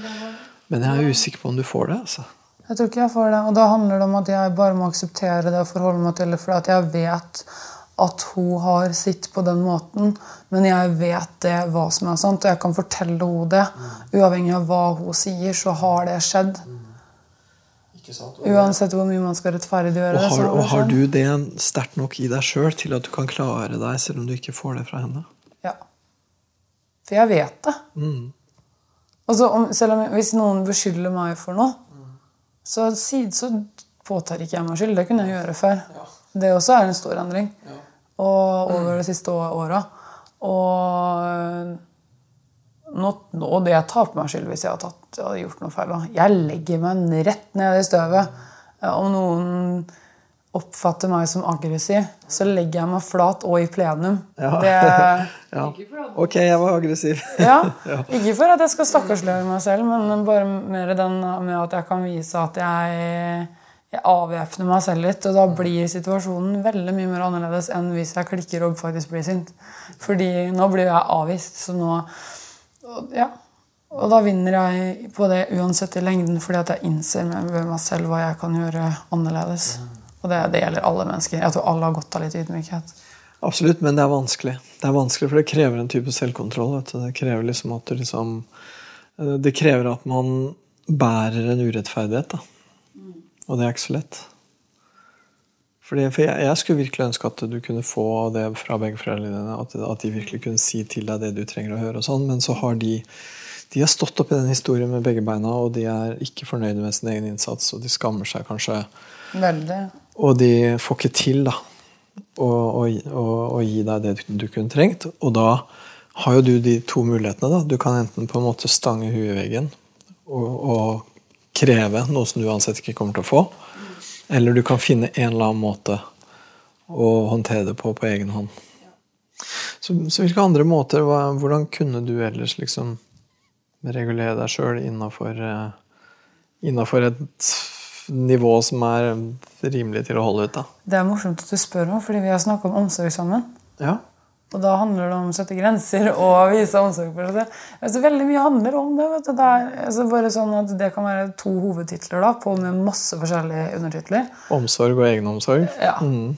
Men jeg er usikker på om du får det, altså. Jeg tror ikke jeg får det. Og da handler det om at jeg bare må akseptere det og forholde meg til det, fordi at jeg vet at hun har sitt på den måten, men jeg vet det hva som er sant, og jeg kan fortelle henne det. Uavhengig av hva hun sier, så har det skjedd. Uansett hvor mye man skal rettferdiggjøre Og har, og har sånn. du det sterkt nok i deg sjøl til at du kan klare deg selv om du ikke får det fra henne? Ja. For jeg vet det. Mm. Så om, selv om Hvis noen beskylder meg for noe, så, så påtar ikke jeg meg skyld. Det kunne jeg gjøre før. Det også er en stor endring. Og over de siste åra. Og nå, nå det jeg tar på meg skyld hvis jeg har tatt, jeg har gjort noe feil. Jeg legger meg rett ned i støvet. Eh, Om noen oppfatter meg som aggressiv, så legger jeg meg flat og i plenum. Ja. Det, Ja. Ok, jeg var aggressiv. ja, Ikke for at jeg skal stakkarsliggjøre meg selv, men bare mer den med at jeg kan vise at jeg, jeg avvæpner meg selv litt. Og da blir situasjonen veldig mye mer annerledes enn hvis jeg klikker og faktisk blir sint. Fordi nå blir jeg avvist, så nå Ja. Og da vinner jeg på det uansett i lengden, fordi at jeg innser med meg selv hva jeg kan gjøre annerledes. Og det, det gjelder alle mennesker. Jeg tror alle har godt av litt ydmykhet. Absolutt, men det er vanskelig. Det er vanskelig, For det krever en type selvkontroll. Vet du. Det krever liksom at du liksom eh, Det krever at man bærer en urettferdighet. da. Og det er ikke så lett. Fordi, for jeg, jeg skulle virkelig ønske at du kunne få det fra begge foreldrene dine. At, at de virkelig kunne si til deg det du trenger å høre. og sånn, Men så har de de har stått opp i den historien med begge beina, og de er ikke fornøyde med sin egen innsats. Og de skammer seg kanskje. Veldig. Og de får ikke til da, å, å, å, gi deg det du, kunne trengt. Og da har jo du de to mulighetene. da. Du kan enten på en måte stange huet i veggen og, og kreve noe som du uansett ikke kommer til å få. Eller du kan finne en eller annen måte å håndtere det på på egen hånd. Så, så hvilke andre måter, hva, hvordan kunne du ellers liksom regulere deg sjøl innafor Innafor et nivå som er rimelig til å holde ut, da. Det er morsomt at du spør meg, fordi vi har snakket om omsorg sammen. Ja. Og da handler det om å sette grenser og vise omsorg for seg selv. Altså, veldig mye handler om det. vet du. Det, er, altså, bare sånn at det kan være to hovedtitler da, på med masse forskjellige undertitler. Omsorg og egenomsorg. Ja. Mm.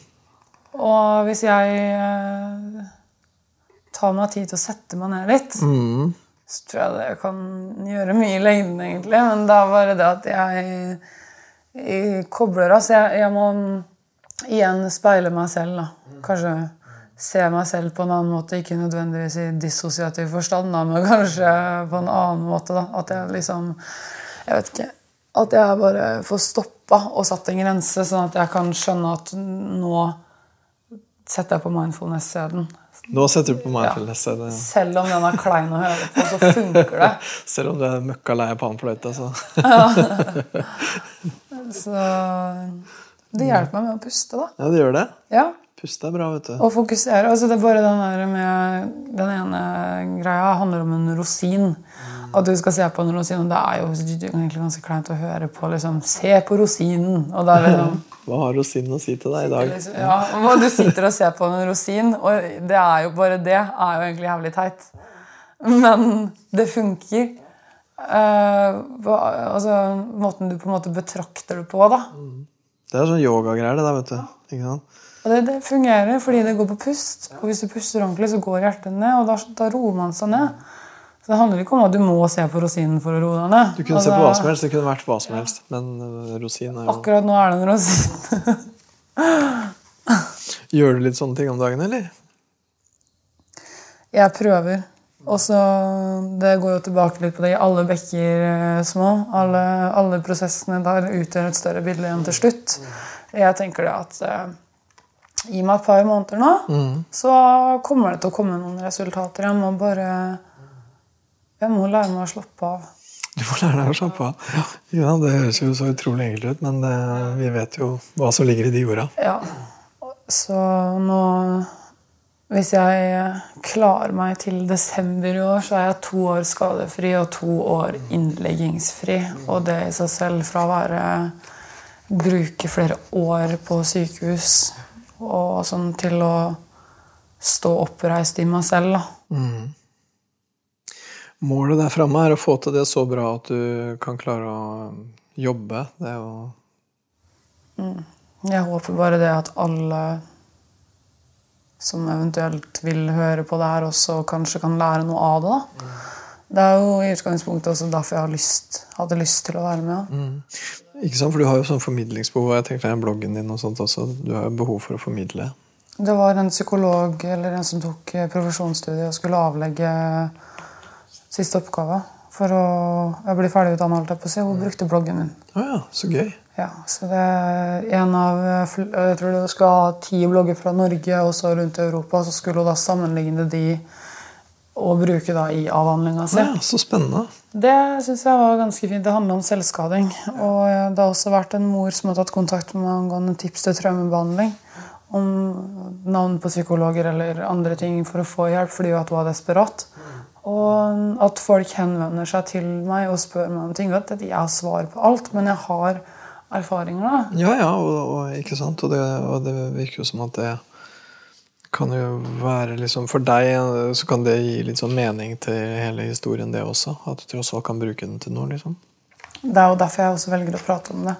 Og hvis jeg eh, tar meg tid til å sette meg ned litt, Mm. så tror jeg det kan gjøre mye i lengden, egentlig. Men det er bare det at jeg kobler av. Så jeg, jeg må igjen speile meg selv. da. Kanskje se meg selv på en annen måte. Ikke nødvendigvis i dissosiativ forstand, da, men kanskje på en annen måte. da. At jeg liksom Jeg vet ikke. At jeg bare får stoppa og satt en grense, sånn at jeg kan skjønne at nå setter jeg på mindfulness-sæden. Nå setter du på mindfulness. det- Selv om den er klein å høre på, så funker det. Selv om du er møkka lei av panfløyte, så Så det hjelper meg med å puste, da. Ja, det gjør det. Ja, Puste er bra, vet du. Og fokusere. Altså det er bare den der med Den ene greia handler om en rosin. At du skal se på en rosin. Og det er jo egentlig ganske kleint å høre på. liksom, Se på rosinen. Og da er det liksom Hva har rosinen å si til deg i dag? Liksom, ja, Du sitter og ser på en rosin, og det er jo bare det er jo egentlig jævlig teit. Men det funker. Eh, hva- altså, måten du på en måte betrakter det på, da. Det er sånn yogagreier, det der, vet du. Ikke sant? Og det, det fungerer fordi det går på pust. Og hvis du puster ordentlig, så går hjertet ned, og da, da roer man seg ned. Så det handler ikke om at du må se på rosinen for å roe deg ned. Du kunne se Altså, på hva som helst. Det kunne vært hva som helst. Men øh, rosin er jo Akkurat nå er det en rosin. Gjør du litt sånne ting om dagen, eller? Jeg prøver. Og så Det går jo tilbake litt på det. Alle bekker eh, små. Alle, alle prosessene der utgjør et større bilde enn til slutt. Jeg tenker det at eh, Gi meg et par måneder nå, så kommer det til å komme noen resultater. Jeg må bare Jeg må lære meg å slappe av. Du må lære deg å slappe av. Ja, Det høres jo så utrolig enkelt ut, men det, vi vet jo hva som ligger i de orda. Ja. Så nå Hvis jeg klarer meg til desember i år, så er jeg to år skadefri og to år innleggingsfri. Og det i seg selv fra å være Bruke flere år på sykehus og sånn til å stå oppreist i meg selv, da. Målet der framme er å få til det så bra at du kan klare å jobbe. Det er jo Jeg håper bare det at alle som eventuelt vil høre på det her, også og kanskje kan lære noe av det. da. Det er jo i utgangspunktet også derfor jeg har lyst, hadde lyst til å være med. Ikke sant, For du har jo sånn formidlingsbehov. Jeg tenker deg bloggen din og sånt også. Du har jo behov for å formidle. Det var en psykolog eller en som tok profesjonsstudiet og skulle avlegge siste oppgave for å bli ferdig utdanna. Hun brukte bloggen min. Ah, ja, så gøy. Ja, så det er en av Jeg tror du skal ha ti blogger fra Norge og så rundt Europa. Så skulle hun da sammenligne de og bruke da i avhandlinga si. Ja, så spennende. Det syns jeg var ganske fint. Det handler om selvskading. Og det har også vært en mor som har tatt kontakt med meg angående tips til traumebehandling. Om navn på psykologer eller andre ting for å få hjelp fordi hun var desperat. Og at folk henvender seg til meg og spør meg om ting. Vet jeg har svar på alt, men jeg har erfaringer. da. Ja, ja, og, og ikke sant? Og det, og det, virker jo som at det kan jo være liksom For deg så kan det gi litt sånn mening til hele historien, det også. At du tross alt kan bruke den til noe. liksom. Det er jo derfor jeg også velger å prate om det.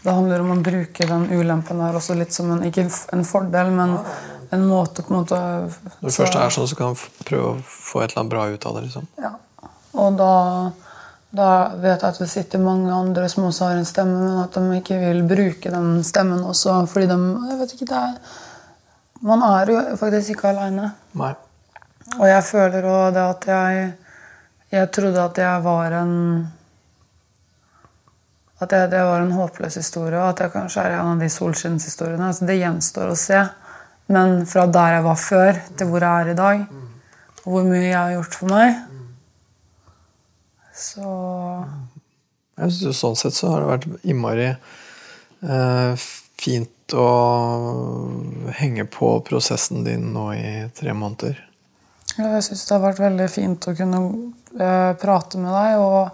Det handler om å bruke den ulempen der også litt som en, ikke en fordel, men en måte på en måte Når det først er sånn, så kan man prøve å få et eller annet bra ut av det. liksom. Ja. Og da, da vet jeg at det sitter mange andre som også har en stemme, men at de ikke vil bruke den stemmen også fordi de jeg vet ikke, det er, Man er jo faktisk ikke aleine. Og jeg føler òg det at jeg Jeg trodde at jeg var en at jeg, det var en håpløs historie, og at jeg kanskje er en av de solskinnshistoriene. Altså, det gjenstår å se. Men fra der jeg var før, til hvor jeg er i dag, og hvor mye jeg har gjort for meg, så jeg synes, Sånn sett så har det vært innmari eh, fint å henge på prosessen din nå i tre måneder. Ja, jeg syns det har vært veldig fint å kunne eh, prate med deg, og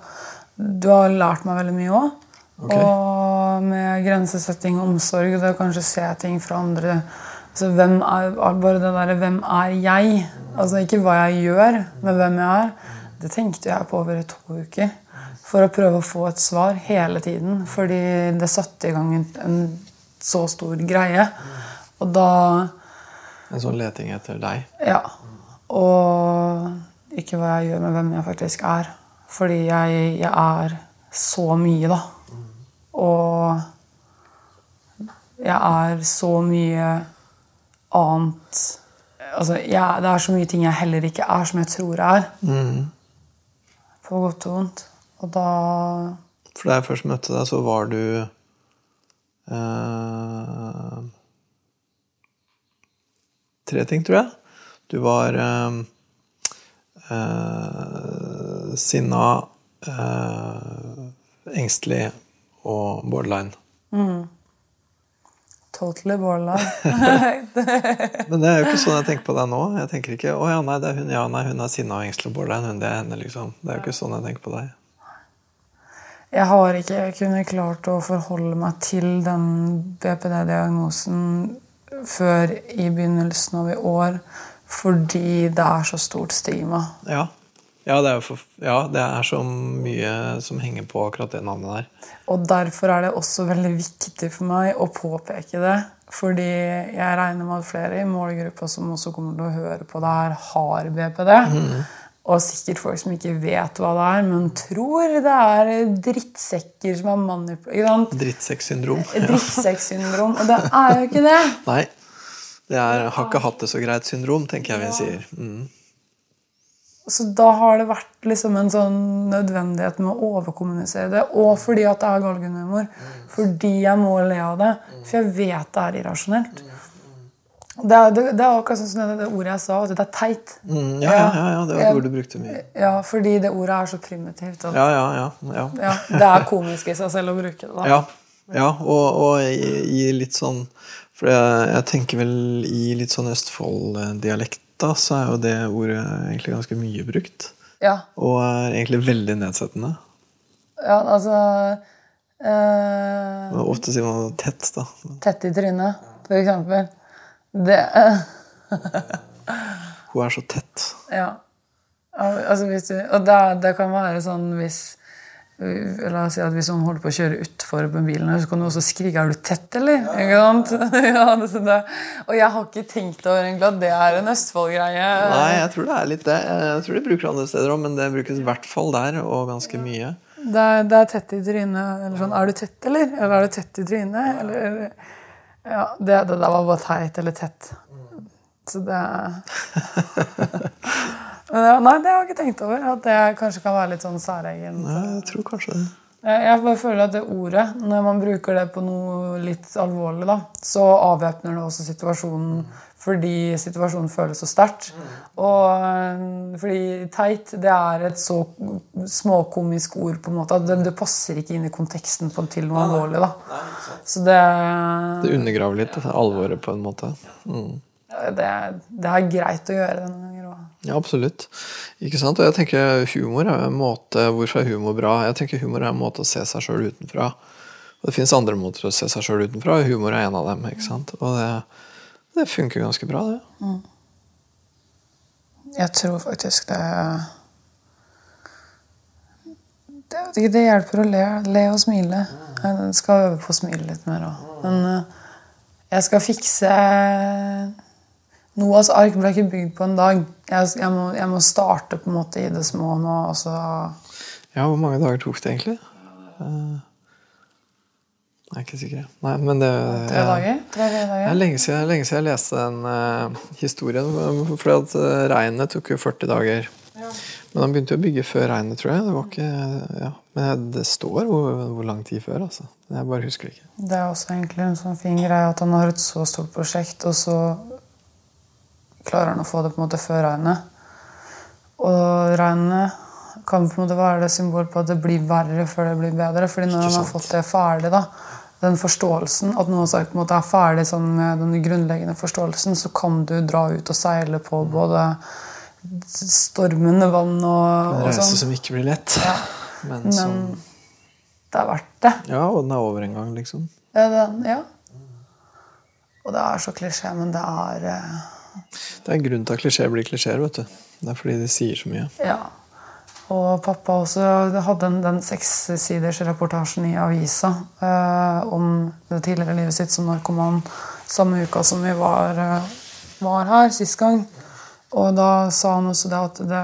du har lært meg veldig mye òg. Okay. Og med grensesetting og omsorg, det å kanskje se ting fra andre Altså, hvem er, bare det derre 'Hvem er jeg?' Altså ikke hva jeg gjør, men hvem jeg er. Det tenkte jeg på over to uker. For å prøve å få et svar hele tiden. Fordi det satte i gang en, en så stor greie. Og da En sånn leting etter deg? Ja. Og ikke hva jeg gjør, men hvem jeg faktisk er. Fordi jeg, jeg er så mye, da. Og jeg er så mye annet altså, ja, Det er så mye ting jeg heller ikke er, som jeg tror er. Mm. På godt og vondt. Og da For da jeg først møtte deg, så var du eh, Tre ting, tror jeg. Du var eh, eh, sinna, eh, engstelig og borderline. Mm. Totally borderline. Men det er jo ikke sånn jeg tenker på deg nå. Jeg tenker ikke å ja, nei, det er hun, ja, nei, hun er sinna og engstelig og borderline. Hun, det er henne, liksom. Det er jo ikke sånn jeg tenker på deg. Jeg har ikke kunnet klart å forholde meg til den BPD-diagnosen før i begynnelsen av i år fordi det er så stort stigma. Ja, ja, det, for, ja, det er så mye som henger på akkurat det navnet der. Og derfor er det også veldig viktig for meg å påpeke det. Fordi jeg regner med at flere i målgruppa som også kommer til å høre på det her, har BPD. Mm. Og sikkert folk som ikke vet hva det er, men tror det er drittsekker som er manipulert. Drittsekksyndrom. Drittsekksyndrom. Og det er jo ikke det. Nei. Det er 'har ikke hatt det så greit'-syndrom, tenker jeg vi sier. Mm. Så da har det vært liksom en sånn nødvendighet med å overkommunisere det. Og fordi at det er galgenhumor. Fordi jeg må le av det. For jeg vet det er irrasjonelt. Det er, det, det er akkurat sånn det, det, ordet jeg sa, at det er teit. Mm, ja, ja, ja, det var et ord du brukte mye. Ja, fordi det ordet er så primitivt. At, ja, ja, ja, ja. Det er komisk i seg selv å bruke det. da. Ja, ja og, og i, i, litt sånn For jeg, jeg tenker vel i litt sånn Østfold-dialekt da, så er jo det ordet egentlig ganske mye brukt. Ja. Og er egentlig veldig nedsettende. Ja, altså øh, Ofte sier man tett, da. Tett i trynet, for eksempel. Det øh. Hun er så tett. Ja. Altså, du, og det, det, kan være sånn hvis La oss si at Hvis hun holder på å kjøre utfor med bilen, så kan du også skrike 'Er du tett, eller?' Ja. Ja, det, det. Og jeg har ikke tenkt over egentlig at det er en Østfold-greie. Nei, jeg tror det er litt det. Jeg tror de bruker det andre steder òg, men det brukes i hvert fall der, og ganske mye. Det er, det er tett i trynet. Eller sånn Er du tett, eller? Eller er du tett i trynet? Eller, Ja, det, det der var bare teit eller tett. Så det Nei, det har jeg ikke tenkt over. At det kanskje kan være litt sånn særegent. Nei, jeg tror kanskje det. Jeg jeg bare føler at det ordet, når man bruker det på noe litt alvorlig, da, så avvæpner det også situasjonen fordi situasjonen føles så sterkt. Og fordi teit, det er et så småkomisk ord på en måte at det, det passer ikke inn i konteksten på, til noe alvorlig. da. Så det, Det undergraver litt alvoret på en måte. Mm. det, det er greit å gjøre det gangen. Ja, absolutt. Ikke sant? Og jeg tenker humor er en måte Hvorfor er humor bra? Jeg tenker humor er en måte å se seg sjøl utenfra. Og det fins andre måter å se seg sjøl utenfra, og humor er en av dem. ikke sant? Og det, det funker ganske bra, det. Jeg tror faktisk det Det, det hjelper å le, le og smile. Jeg skal øve på å smile litt mer òg. Men eh, jeg skal fikse Noahs ark ble ikke bygd på en dag. Jeg, jeg, må, jeg må starte på en måte i det små nå. Og så Ja, hvor mange dager tok det egentlig? Eh, Jeg er ikke sikker. Nei, men det tre dager? Tre Det er dager. lenge siden, lenge siden jeg leste den uh, historien. For at uh, regnet tok jo 40 dager. Men han begynte jo å bygge før regnet, tror jeg. Det var ikke, ja. Men det står hvor, hvor lang tid før. altså. Jeg bare husker det ikke. Det er også egentlig en sånn fin greie at han har et så stort prosjekt, og så klarer han å få det på en måte før regnet. Og regnet kan på en måte være det symbol på at det blir verre før det blir bedre. fordi når han har fått det ferdig, da, den forståelsen, at noe sagt på en måte er ferdig sånn med den grunnleggende forståelsen, så kan du dra ut og seile på både stormende vann og, En reise sånn. som ikke blir lett. Men, som det er verdt det. Ja, og den er over en gang, liksom. Ja, den, ja. Og det er så klisjé, men det er eh, Det er en grunn til at klisjeer blir klisjeer. vet du. Det er fordi de sier så mye. Ja. Og pappa også hadde den, den sekssiders reportasjen i avisa eh, om det tidligere livet sitt som narkoman samme uka som vi var, eh, var her sist gang. Og da sa han også det at det,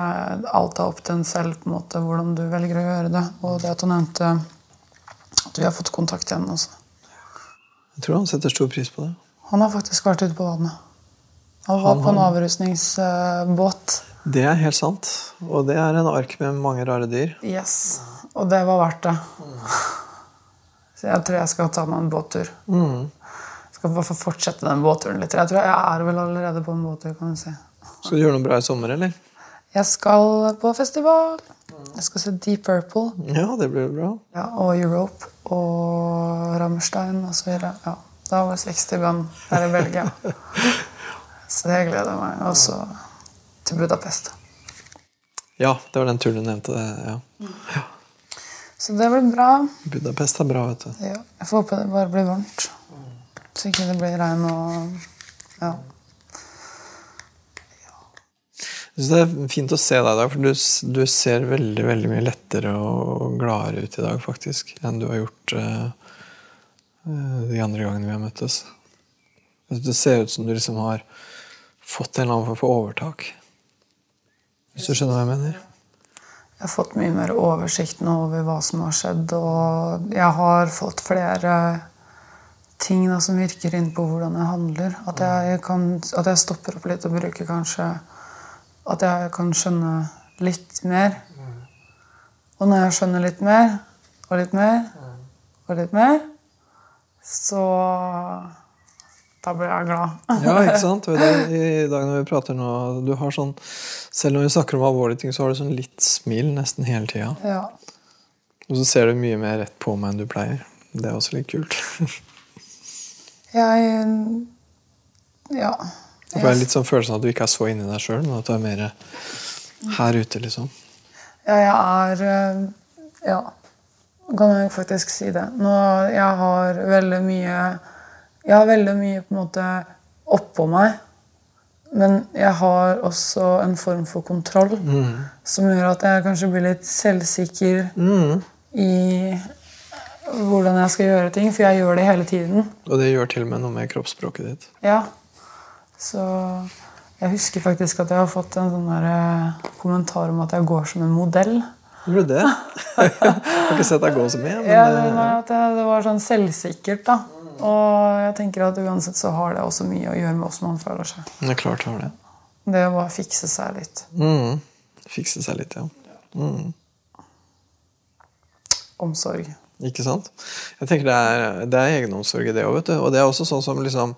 alt er opp til en selv på en måte, hvordan du velger å gjøre det. Og det at han nevnte at vi har fått kontakt igjen. Også. Jeg tror han setter stor pris på det. Han har faktisk vært ute på vannet. Han var Han på en avrusningsbåt. Det er helt sant. Og det er en ark med mange rare dyr. Yes. Og det var verdt det. Så jeg tror jeg skal ta meg en båttur. Mm. Skal i hvert fall fortsette den båtturen litt. Jeg tror jeg er vel allerede på en båttur. kan du si. Skal du gjøre noe bra i sommer, eller? Jeg skal på festival. Jeg skal se Deep Purple Ja, det blir bra. ja, og Europe og Rammstein osv. Ja, da var det 60 band her i Belgia. Så det gleder jeg meg. Og så til Budapest. Ja, det var den turen du nevnte. Ja. Ja. Så det blir bra. Budapest er bra, vet du. Ja, jeg får håpe det bare blir varmt. Så ikke det blir regn og Ja. Jeg synes det er fint å se deg i dag, for du, du ser veldig veldig mye lettere og gladere ut i dag faktisk, enn du har gjort eh, eh, de andre gangene vi har møttes. Jeg Det ser ut som du liksom har fått en eller annen form for overtak. Hvis du skjønner hva jeg mener? Jeg har fått mye mer oversikt nå over hva som har skjedd, og jeg har fått flere ting da, som virker inn på hvordan jeg handler. At jeg, kan, at jeg stopper opp litt og bruker kanskje At jeg kan skjønne litt mer. Og når jeg skjønner litt mer, og litt mer, og litt mer, så Da blir jeg glad. Ja, ikke sant? I dag når vi prater nå du har sånn, Selv når vi snakker om alvorlige ting, så har du sånn litt smil nesten hele tida. Ja. Og så ser du mye mer rett på meg enn du pleier. Det er også litt kult. Jeg Ja. Jeg får litt sånn følelsen av at du ikke er så inni deg sjøl, men at du er mer her ute, liksom. Ja, jeg er eh, Ja, kan jeg faktisk si det. Nå, jeg har veldig mye Jeg har veldig mye på en måte oppå meg. Men jeg har også en form for kontroll som gjør at jeg kanskje blir litt selvsikker i hvordan jeg skal gjøre ting, for jeg gjør det hele tiden. Og det gjør til og med noe med kroppsspråket ditt. Ja. Så jeg husker faktisk at jeg har fått en sånn eh, kommentar om at jeg går som en modell. Gjorde du det? Jeg har ikke sett deg gå så mye. Men Ja, det- det, det var sånn selvsikkert, da. Og jeg tenker at uansett så har det også mye å gjøre med hvordan man føler seg. det er klart har det. Det å bare fikse seg litt. Mm. Fikse seg litt, ja. Mm. Omsorg. Ikke sant? Jeg tenker Det er, det er egenomsorg i det òg, vet du. Og det er også sånn som liksom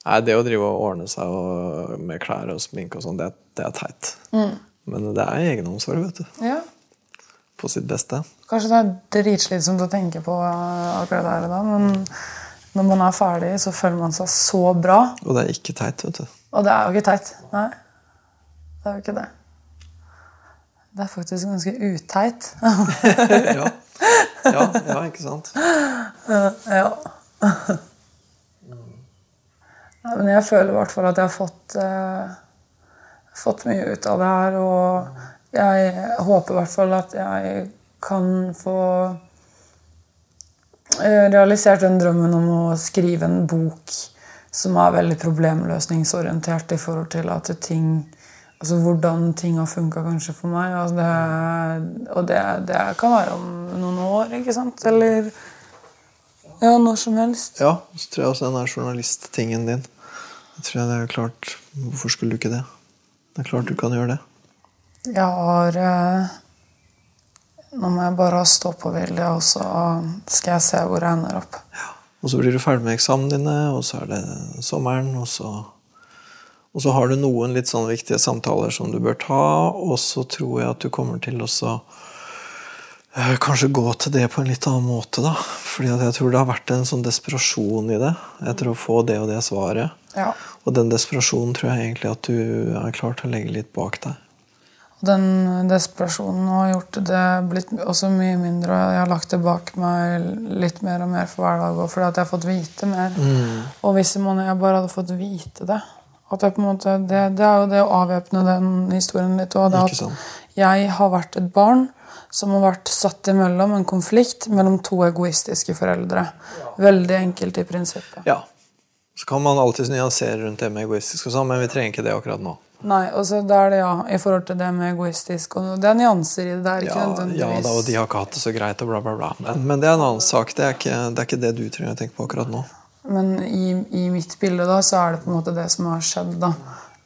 Nei, det å drive og ordne seg og, med klær og sminke og sånn, det, det er teit. Men det er egenomsorg, vet du. Ja. På sitt beste. Kanskje det er dritslitsomt å tenke på eh, akkurat der og da, men når man er ferdig, så føler man seg så bra. Og det er ikke teit, vet du. Og det er jo ikke teit. Nei, det er jo ikke det. Det er faktisk ganske uteit. ja. Ja, ja, ikke sant? ja. Nei, men jeg føler i hvert fall at jeg har fått, eh, fått mye ut av det her. Og jeg håper i hvert fall at jeg kan få eh, realisert den drømmen om å skrive en bok som er veldig problemløsningsorientert i forhold til at ting Altså hvordan ting har funka kanskje for meg. Altså det, og det, det kan være om noen år, ikke sant? Eller ja, når som helst. Ja, så tror jeg også den der journalisttingen din. Jeg tror jeg det er klart Hvorfor skulle du ikke det? Det er klart du kan gjøre det. Jeg har eh, Nå må jeg bare ha stå-på-vilje, og så skal jeg se hvor jeg ender opp. Og så blir du ferdig med eksamen dine, og så er det sommeren, og så Og så har du noen litt sånn viktige samtaler som du bør ta, og så tror jeg at du kommer til å så eh, Kanskje gå til det på en litt annen måte, da. Fordi jeg tror det har vært en sånn desperasjon i det etter å få det og det svaret. Ja. Og den desperasjonen tror jeg egentlig at du er klar til å legge litt bak deg. Den desperasjonen har gjort det blitt også mye mindre. og Jeg har lagt det bak meg litt mer og mer for hver dag. og Fordi at jeg har fått vite mer. Og hvis jeg bare hadde fått vite det måte, det, det er jo det å avvæpne den historien litt. Og det at jeg har vært et barn som har vært satt imellom en konflikt mellom to egoistiske foreldre. Veldig enkelt i prinsippet. Ja. Så kan man alltids nyansere rundt det med egoistisk, og sånn, men vi trenger ikke det akkurat nå. Nei, og så da er det ja, i forhold til det med egoistisk. Og det er nyanser i det der. ikke Ja, ja da, og de har ikke hatt det så greit, og bla, bla, bla. Men, men det er en annen sak. Det er, ikke, det er ikke det du trenger å tenke på akkurat nå. Men i, i mitt bilde da, så er det på en måte det som har skjedd. da.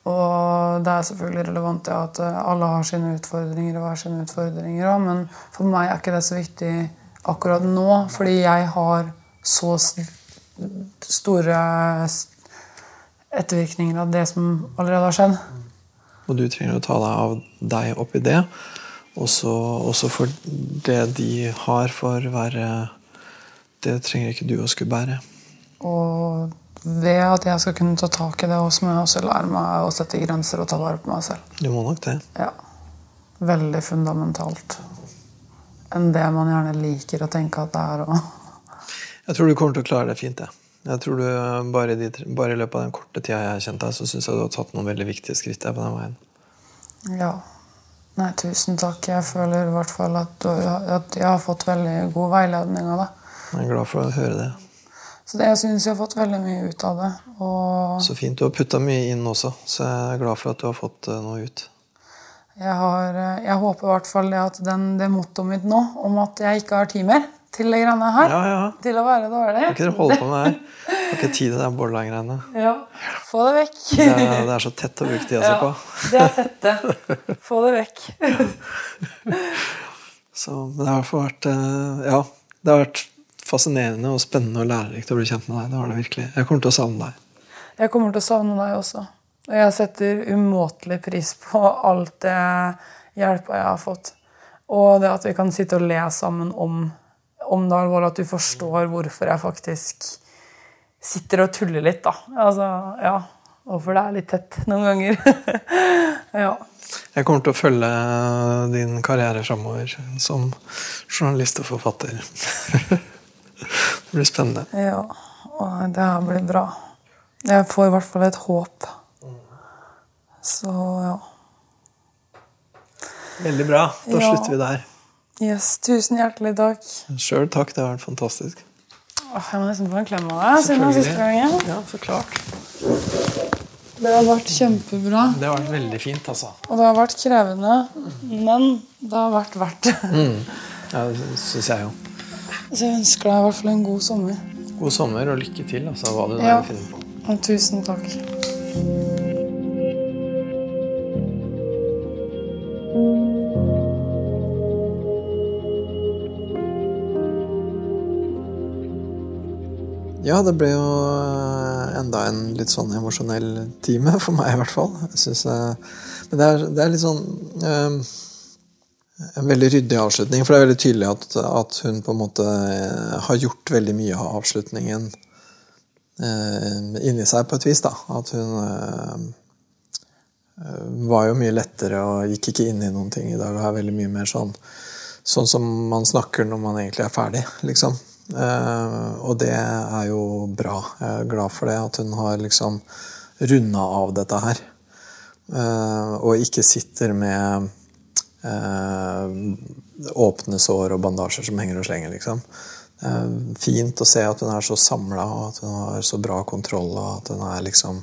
Og det er selvfølgelig relevant ja, at eh, alle har sine utfordringer og hver sine utfordringer. også, Men for meg er ikke det så viktig akkurat nå, fordi jeg har så store ettervirkninger av det som allerede har skjedd. Og du trenger å ta deg av deg oppi det. Og så også for det de har, for være Det trenger ikke du å skulle bære. Og ved at jeg skal kunne ta tak i det, så må jeg også lære meg å sette grenser og ta vare på meg selv. Du må nok det. Ja. Veldig fundamentalt. Enn det man gjerne liker å tenke at det er. Og Jeg tror du kommer til å klare det fint. Jeg, jeg tror du bare i, de, bare i løpet av den korte tida jeg har kjent deg, så syns jeg du har tatt noen veldig viktige skritt der på den veien. ja. Nei, tusen takk. Jeg føler i hvert fall at, at jeg har fått veldig god veiledning av det. Jeg er glad for å høre det. Så det, jeg syns jeg har fått veldig mye ut av det. Og Så fint. Du har putta mye inn også, så jeg er glad for at du har fått eh, noe ut. jeg, har, jeg håper i hvert fall at den, det mottoet mitt nå om at jeg ikke har timer til de greiene her, Ja, ja. til å være dårlig Kan ikke dere holde på med det her? Har ikke tid til det Borderline-greiene. Ja, Få det vekk. Det, er- det er så tett å bruke tida si på. det er tett, det. Få det vekk. Så, men det har i hvert fall vært eh, Ja, det har vært fascinerende og spennende og lærerikt å bli kjent med deg. Det har det virkelig. Jeg kommer til å savne deg. Jeg kommer til å savne deg også. Og jeg setter umåtelig pris på alt det hjelpa jeg har fått. Og det at vi kan sitte og le sammen om, om det alvorlige, at du forstår hvorfor jeg faktisk sitter og tuller litt, da. Altså, ja. Hvorfor det er litt tett noen ganger. ja. Jeg kommer til å følge din karriere framover som journalist og forfatter. det blir spennende. ja. Og det her blir bra. Jeg får i hvert fall et håp. Så ja. Veldig bra. Da Ja. slutter vi der. Yes, tusen hjertelig takk. Sjøl takk. Det har vært fantastisk. Åh, Jeg må nesten få en klem av deg siden siste gangen. Ja, så klart. Det har vært kjempebra. Det har vært veldig fint, altså. Og det har vært krevende, men det har vært verdt det. Mm. Ja, det syns jeg jo. Så jeg ønsker deg i hvert fall en god sommer. God sommer og lykke til, altså, hva du Ja. finner på. Og tusen takk. Ja, det ble jo eh, enda en litt sånn emosjonell time, for meg i hvert fall. Jeg synes, eh, men det er, det er litt sånn eh, En veldig ryddig avslutning, for det er veldig tydelig at, at hun på en måte har gjort veldig mye av avslutningen eh, inni seg, på et vis. da. At hun eh, var jo mye lettere og gikk ikke inn i noen ting i dag. Og er veldig mye mer sånn sånn som man snakker når man egentlig er ferdig, liksom. Eh, og det er jo bra. Jeg er glad for det, at hun har liksom runda av dette her. Eh, og ikke sitter med eh, åpne sår og bandasjer som henger og slenger, liksom. Det er fint å se at hun er så samla, og at hun har så bra kontroll, og at hun er liksom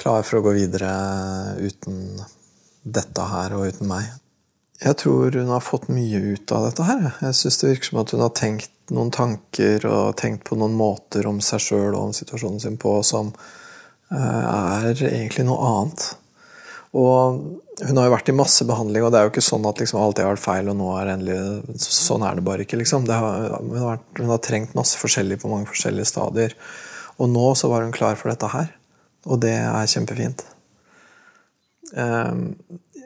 klar for å gå videre uten dette her og uten meg. Jeg tror hun har fått mye ut av dette her. Jeg syns det virker som at hun har tenkt noen tanker og tenkt på noen måter om seg sjøl og om situasjonen sin på som eh, er egentlig noe annet. Og hun har jo vært i masse behandling, og det er jo ikke sånn at liksom alt har vært feil, og nå er endelig Sånn er det bare ikke, liksom. Det har, hun, har vært, hun har trengt masse forskjellig på mange forskjellige stadier. Og nå så var hun klar for dette her. Og det er kjempefint. Um,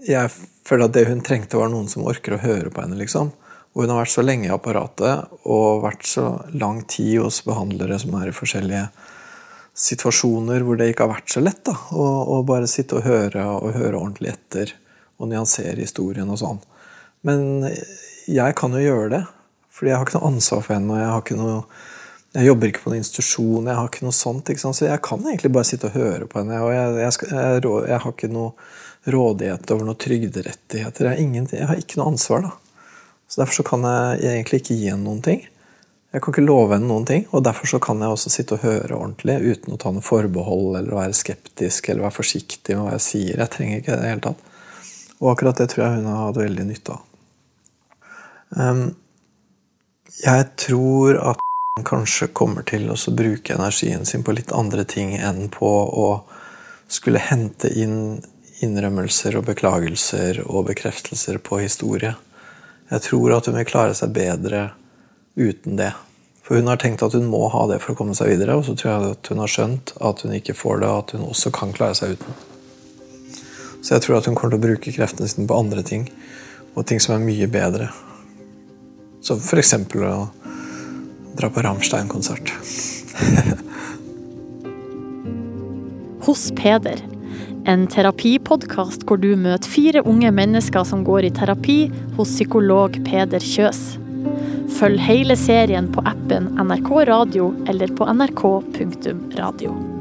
jeg føler at det hun trengte, var noen som orker å høre på henne. liksom. Og hun har vært så lenge i apparatet og vært så lang tid hos behandlere som er i forskjellige situasjoner hvor det ikke har vært så lett da, å, bare sitte og høre og høre ordentlig etter og nyansere historien og sånn. Men jeg kan jo gjøre det, fordi jeg har ikke noe ansvar for henne. og Jeg har ikke noe jeg jobber ikke på en institusjon, jeg har ikke noe sånt. Ikke? Så jeg kan egentlig bare sitte og høre på henne. Og jeg, jeg, jeg, jeg har ikke noe rådighet over noen trygderettigheter. Jeg har, jeg har ikke noe ansvar, da. Så derfor så kan jeg egentlig ikke gi henne noen ting. Jeg kan ikke love henne noen ting, og derfor så kan jeg også sitte og høre ordentlig uten å ta noe forbehold eller være skeptisk eller være forsiktig med hva jeg sier. Jeg trenger ikke det i det hele tatt. Og akkurat det tror jeg hun har hatt veldig nytte av. Um, jeg tror at kanskje kommer til å bruke energien sin på litt andre ting enn på å skulle hente inn innrømmelser og beklagelser og bekreftelser på historie. Jeg tror at hun vil klare seg bedre uten det. For hun har tenkt at hun må ha det for å komme seg videre, og så tror jeg at hun har skjønt at hun ikke får det, og at hun også kan klare seg uten. Så jeg tror at hun kommer til å bruke kreftene sine på andre ting, og ting som er mye bedre. For eksempel å dra på Rammstein-konsert. Hos Peder. En terapipodkast hvor du møter fire unge mennesker som går i terapi hos psykolog Peder Kjøs. Følg hele serien på appen NRK Radio eller på nrk.radio.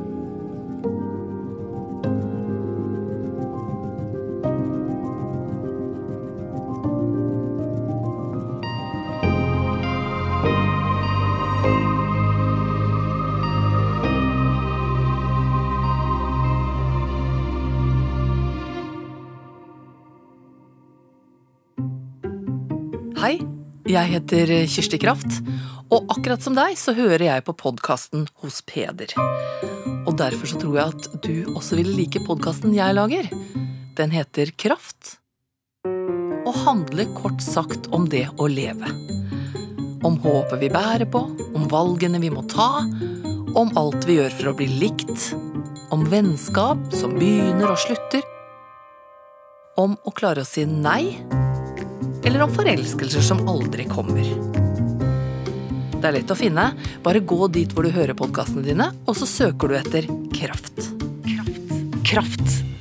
jeg heter Kirsti Kraft, og akkurat som deg så hører jeg på podkasten Hos Peder. Og derfor så tror jeg at du også vil like podkasten jeg lager. Den heter Kraft, og handler kort sagt om det å leve. Om håpet vi bærer på, om valgene vi må ta, om alt vi gjør for å bli likt, om vennskap som begynner og slutter, om å klare å si nei eller om forelskelser som aldri kommer. Det er lett å finne. Bare gå dit hvor du hører podkastene dine, og så søker du etter Kraft. Kraft. Kraft.